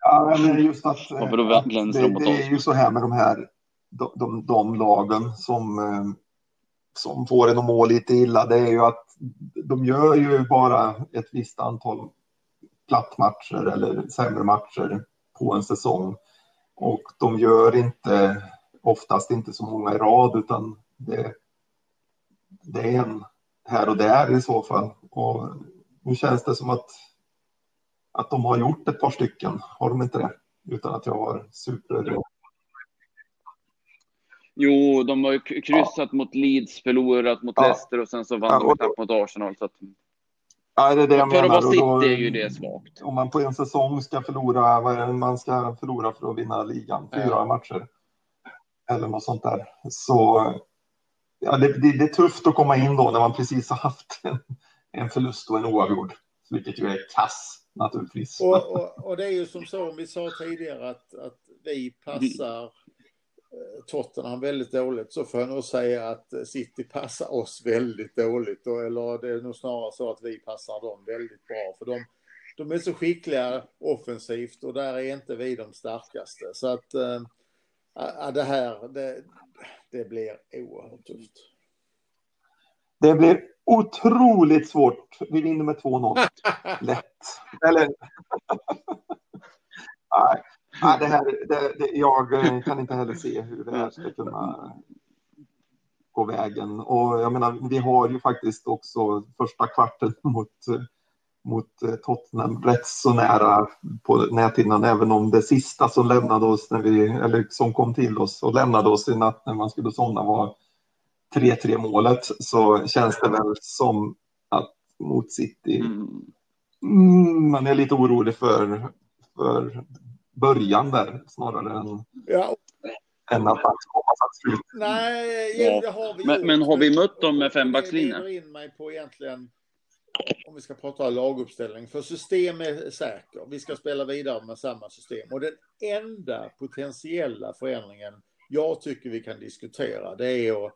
Speaker 3: ja, men just att,
Speaker 1: Varför då att det,
Speaker 3: det är ju så här med de här de, de, de lagen som, eh, som får en att må lite illa. Det är ju att de gör ju bara ett visst antal plattmatcher eller sämre matcher på en säsong. Och de gör inte oftast inte så många i rad utan det, det är en här och där i så fall. Och nu känns det som att, att de har gjort ett par stycken, har de inte det? Utan att jag har super...
Speaker 1: Jo, de har ju kryssat ja. mot Leeds, förlorat mot ja. Leicester och sen så vann ja, de knappt mot Arsenal. Så att...
Speaker 3: Ja, det är det jag
Speaker 1: för
Speaker 3: menar.
Speaker 1: Att vara City är ju det svagt.
Speaker 3: Om man på en säsong ska förlora, vad är det, man ska förlora för att vinna ligan, fyra ja. matcher. Eller något sånt där. Så ja, det, det, det, är tufft att komma in då när man precis har haft en, en förlust och en oavgjord. Vilket ju är kass naturligtvis.
Speaker 2: Och, och, och, det är ju som så, om vi sa tidigare att, att vi passar eh, Tottenham väldigt dåligt så får jag nog säga att eh, City passar oss väldigt dåligt. Eller det är nog snarare så att vi passar dem väldigt bra. För de, de är så skickliga offensivt och där är inte vi de starkaste. Så att eh, äh, det här, det, det blir oerhört tufft.
Speaker 3: Det blir otroligt svårt. Vi vinner med 2-0. (laughs) Lätt. Eller... (laughs) Nej, Nej, det här, det, det, jag eh, kan inte heller se hur det här ska kunna gå vägen. Och jag menar, vi har ju faktiskt också första kvarten (laughs) mot, mot eh, Tottenham rätt så nära på näthinnan, även om det sista som lämnade oss när vi, eller som kom till oss och lämnade oss i natt när man skulle somna var 3-3 målet, så känns det väl som att mot City, mm. mm, man är lite orolig för, för början där snarare än, ja. än att komma till slut.
Speaker 2: Nej, det har vi
Speaker 1: men, men, har vi mött dem med fembackslinje?
Speaker 2: Det in mig på egentligen, om vi ska prata laguppställning, för system är säker. Vi ska spela vidare med samma system. Och den enda potentiella förändringen jag tycker vi kan diskutera, det är att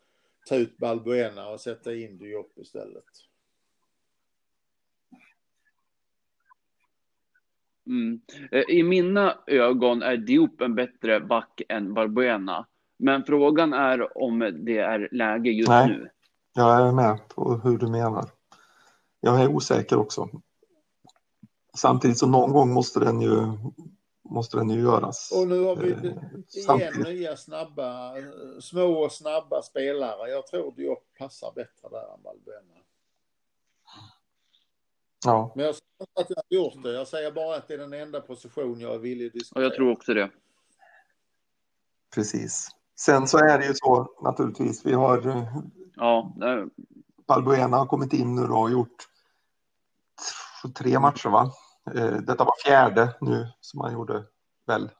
Speaker 2: ta ut Balbuena och sätta in Diop istället.
Speaker 1: Mm. Eh, I mina ögon är Diop en bättre back än Barbuena. Men frågan är om det är läge just Nej, nu.
Speaker 3: Jag är med på hur du menar. Jag är osäker också. Samtidigt som någon gång måste den ju, måste den ju göras.
Speaker 2: Och nu har vi eh, igen nya snabba, små och snabba spelare. Jag tror Diop passar bättre där än Balbuena.
Speaker 3: Ja.
Speaker 2: Men jag säger att jag har gjort det. Jag säger bara att det är den enda position jag är villig att diskutera.
Speaker 1: Och jag tror också det.
Speaker 3: Precis. Sen så är det ju så naturligtvis. Vi har.
Speaker 1: Ja.
Speaker 3: Balbuena har kommit in nu och gjort tre matcher, va? Eh, detta var fjärde nu som han gjorde väl.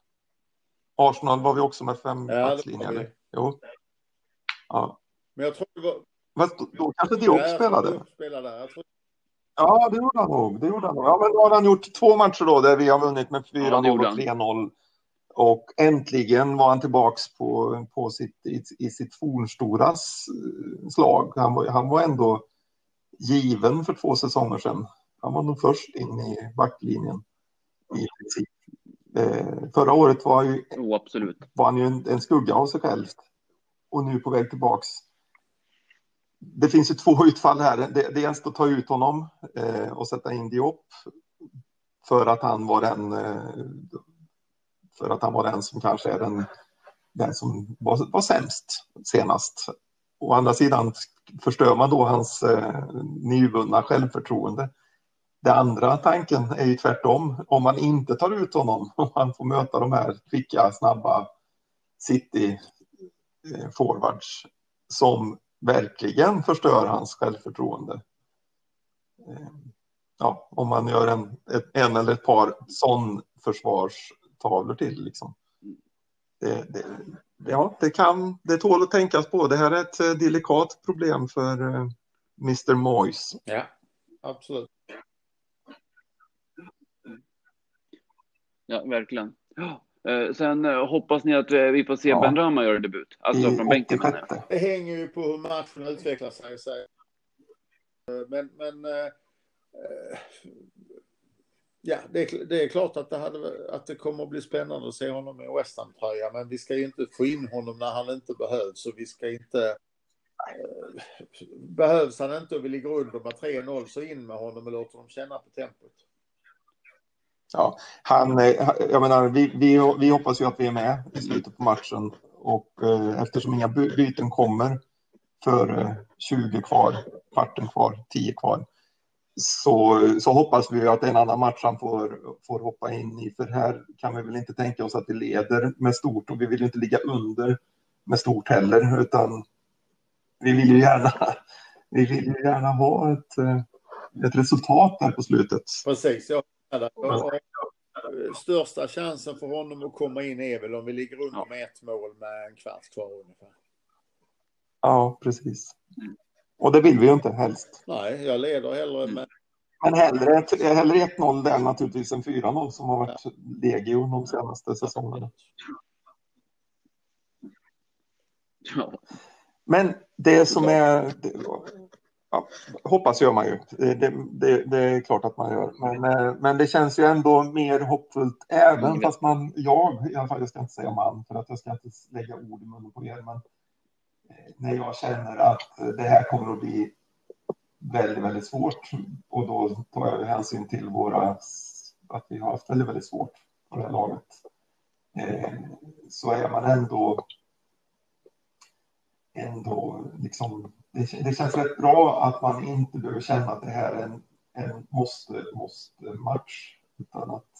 Speaker 3: Arsenal var vi också med fem ja, backslinjer. Jo. Ja.
Speaker 2: Men jag tror det var.
Speaker 3: Fast då, då kanske Diop spelade.
Speaker 2: spelade. Tror
Speaker 3: Ja, det gjorde han nog. Det gjorde han nog. Ja, men då har han gjort två matcher då där vi har vunnit med 4-0 ja, och 3-0. Och äntligen var han tillbaks på, på sitt, i, i sitt fornstora slag. Han var, han var ändå given för två säsonger sedan. Han var nog först in i backlinjen i princip. Eh, förra året var, ju,
Speaker 1: oh, absolut.
Speaker 3: var han ju en, en, skugga av sig själv och nu på väg tillbaks det finns ju två (laughs) utfall här. Dels att ta ut honom eh, och sätta in Diop för att han var den eh, för att han var den som kanske är den, den som var, var sämst senast. Å andra sidan förstör man då hans eh, nyvunna självförtroende. Den andra tanken är ju tvärtom. Om man inte tar ut honom, (laughs) om man får möta de här kvicka, snabba city-forwards eh, som verkligen förstör hans självförtroende. Eh, ja, om man gör en, en eller ett par sån försvarstavlor till. Liksom. Det, det, ja, det, kan, det tål att tänkas på. Det här är ett eh, delikat problem för Mr. Moyes.
Speaker 2: Ja, absolut.
Speaker 1: Ja, verkligen. Uh, sen uh, hoppas ni att vi får se ja. Ben Rama göra debut? Alltså I från bänken
Speaker 2: Det hänger ju på hur matchen utvecklar sig. Men, men Ja, det är, det är klart att det, hade, att det kommer att bli spännande att se honom i West Ham-tröja, men vi ska ju inte få in honom när han inte behövs och vi ska inte... Eh, behövs han inte och vi ligger under med 3-0 så in med honom och låter dem känna på tempot.
Speaker 3: Ja, han, eh, jag menar, vi, vi, vi hoppas ju att vi är med i slutet på matchen och eh, eftersom inga byten kommer för eh, 20 kvar, kvarten kvar, 10 kvar, så, så hoppas vi att en annan match han får, får hoppa in i. För här kan vi väl inte tänka oss att vi leder med stort och vi vill ju inte ligga under med stort heller, utan vi vill ju gärna, vi vill ju gärna ha ett, eh, ett resultat där på slutet.
Speaker 2: Precis, ja. Största chansen för honom att komma in är väl om vi ligger under med ett mål med en kvart kvar ungefär.
Speaker 3: Ja, precis. Och det vill vi ju inte helst.
Speaker 2: Nej, jag leder hellre med...
Speaker 3: Men hellre, hellre 1-0 där naturligtvis än 4-0 som har varit ja. legio de senaste säsongerna. Ja. Men det som är... Ja, hoppas gör man ju. Det, det, det, är klart att man gör. Men, eh, men det känns ju ändå mer hoppfullt även mm. fast man, jag, i alla fall, jag ska inte säga man för att jag ska inte lägga ord i munnen på er, men när jag känner att det här kommer att bli väldigt, väldigt svårt och då tar jag hänsyn till våra, att vi har haft väldigt, väldigt svårt på det här laget. Eh, så är man ändå, ändå liksom, det, det, känns rätt bra att man inte behöver känna att det här är en, en måste, måste match, utan att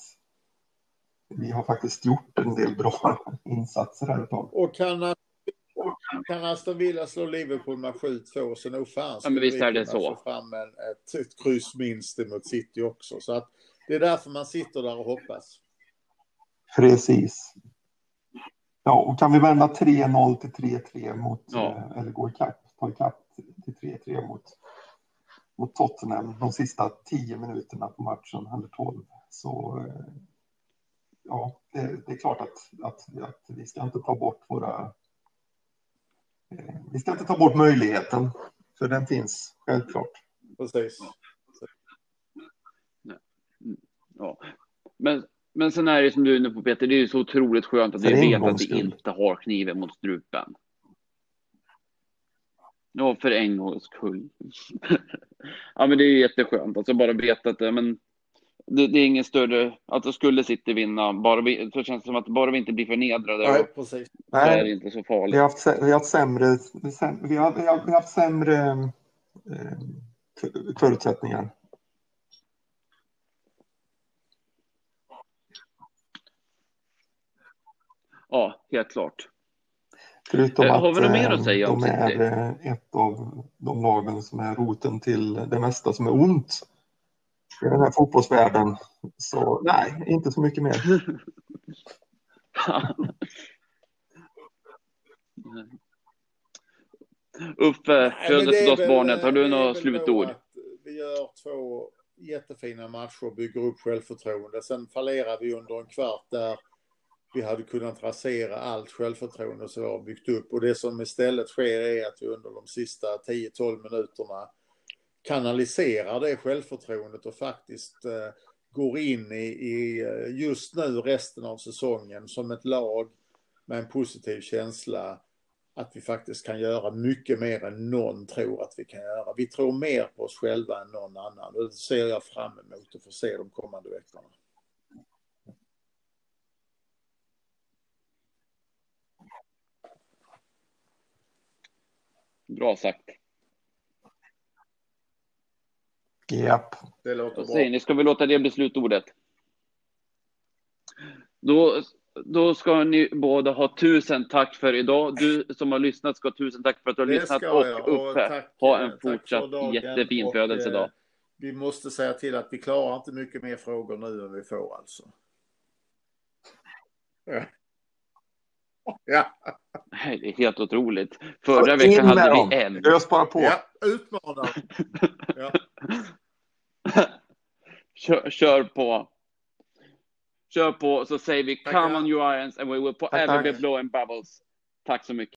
Speaker 3: vi har faktiskt gjort en del bra (laughs) insatser här ett tag.
Speaker 2: Och kan kan Aston Villa slå Liverpool med 7-2 så nog fan
Speaker 1: ja, men visst är det så.
Speaker 2: få fram en, ett, ett kryss minst mot City också. Så att det är därför man sitter där och hoppas.
Speaker 3: Precis. Ja, och kan vi vända 3-0 till 3-3 mot, ja. Eh, eller gå ikapp, ta ikapp till 3-3 mot, mot Tottenham de sista 10 minuterna på matchen, eller 12, så eh, ja, det, det är klart att, att, att vi ska inte ta bort våra vi ska inte ta bort möjligheten, för den finns självklart.
Speaker 2: Precis.
Speaker 1: Ja. Men, men sen är det som du är inne på Peter, det är ju så otroligt skönt att vi vet att vi inte har kniven mot strupen. Ja, för en gångs skull. (laughs) ja, men det är jätteskönt. Alltså bara veta att men, det, det, är ingen större, att det skulle City vinna, bara vi, så känns det som att bara vi inte blir förnedrade.
Speaker 2: Nej, precis.
Speaker 3: Nej,
Speaker 1: är det inte så farligt.
Speaker 3: Vi har haft, vi har haft sämre, vi har, vi har, vi har haft sämre eh, förutsättningar.
Speaker 1: Ja, helt klart.
Speaker 3: Förutom
Speaker 1: eh,
Speaker 3: att
Speaker 1: har vi något mer att säga
Speaker 3: de är eh, ett av de lagen som är roten till det mesta som är ont i den här fotbollsvärlden. Så nej, inte så mycket mer. (laughs)
Speaker 1: Uffe, födelsedagsbarnet, har du några slutord?
Speaker 2: Vi gör två jättefina matcher och bygger upp självförtroende. Sen fallerar vi under en kvart där vi hade kunnat rasera allt självförtroende som vi har byggt upp. Och det som istället sker är att vi under de sista 10-12 minuterna kanaliserar det självförtroendet och faktiskt eh, går in i, i, eh, just nu resten av säsongen som ett lag med en positiv känsla att vi faktiskt kan göra mycket mer än någon tror att vi kan göra. Vi tror mer på oss själva än någon annan och det ser jag fram emot att få se de kommande veckorna.
Speaker 1: Bra sagt.
Speaker 3: Japp.
Speaker 2: Det låter bra.
Speaker 1: säger ni, ska vi låta det bli slutordet? Då, då ska ni båda ha tusen tack för idag. Du som har lyssnat ska ha tusen tack för att du har
Speaker 2: Det
Speaker 1: lyssnat och
Speaker 2: jag. Och
Speaker 1: Uppe.
Speaker 2: tack,
Speaker 1: Ha en fortsatt
Speaker 2: dagen.
Speaker 1: jättefin
Speaker 2: Och,
Speaker 1: födelsedag.
Speaker 2: eh, Vi måste säga till att vi klarar inte mycket mer frågor nu än vi får alltså. Ja. (laughs) Ja,
Speaker 1: Nej, Det är helt otroligt. Förra veckan hade
Speaker 3: dem.
Speaker 1: vi en.
Speaker 3: Ös bara på.
Speaker 2: ja utmanar. Ja.
Speaker 1: Kör, kör på. Kör på så säger vi come on you irons and we will forever be blowing bubbles. Tack så mycket.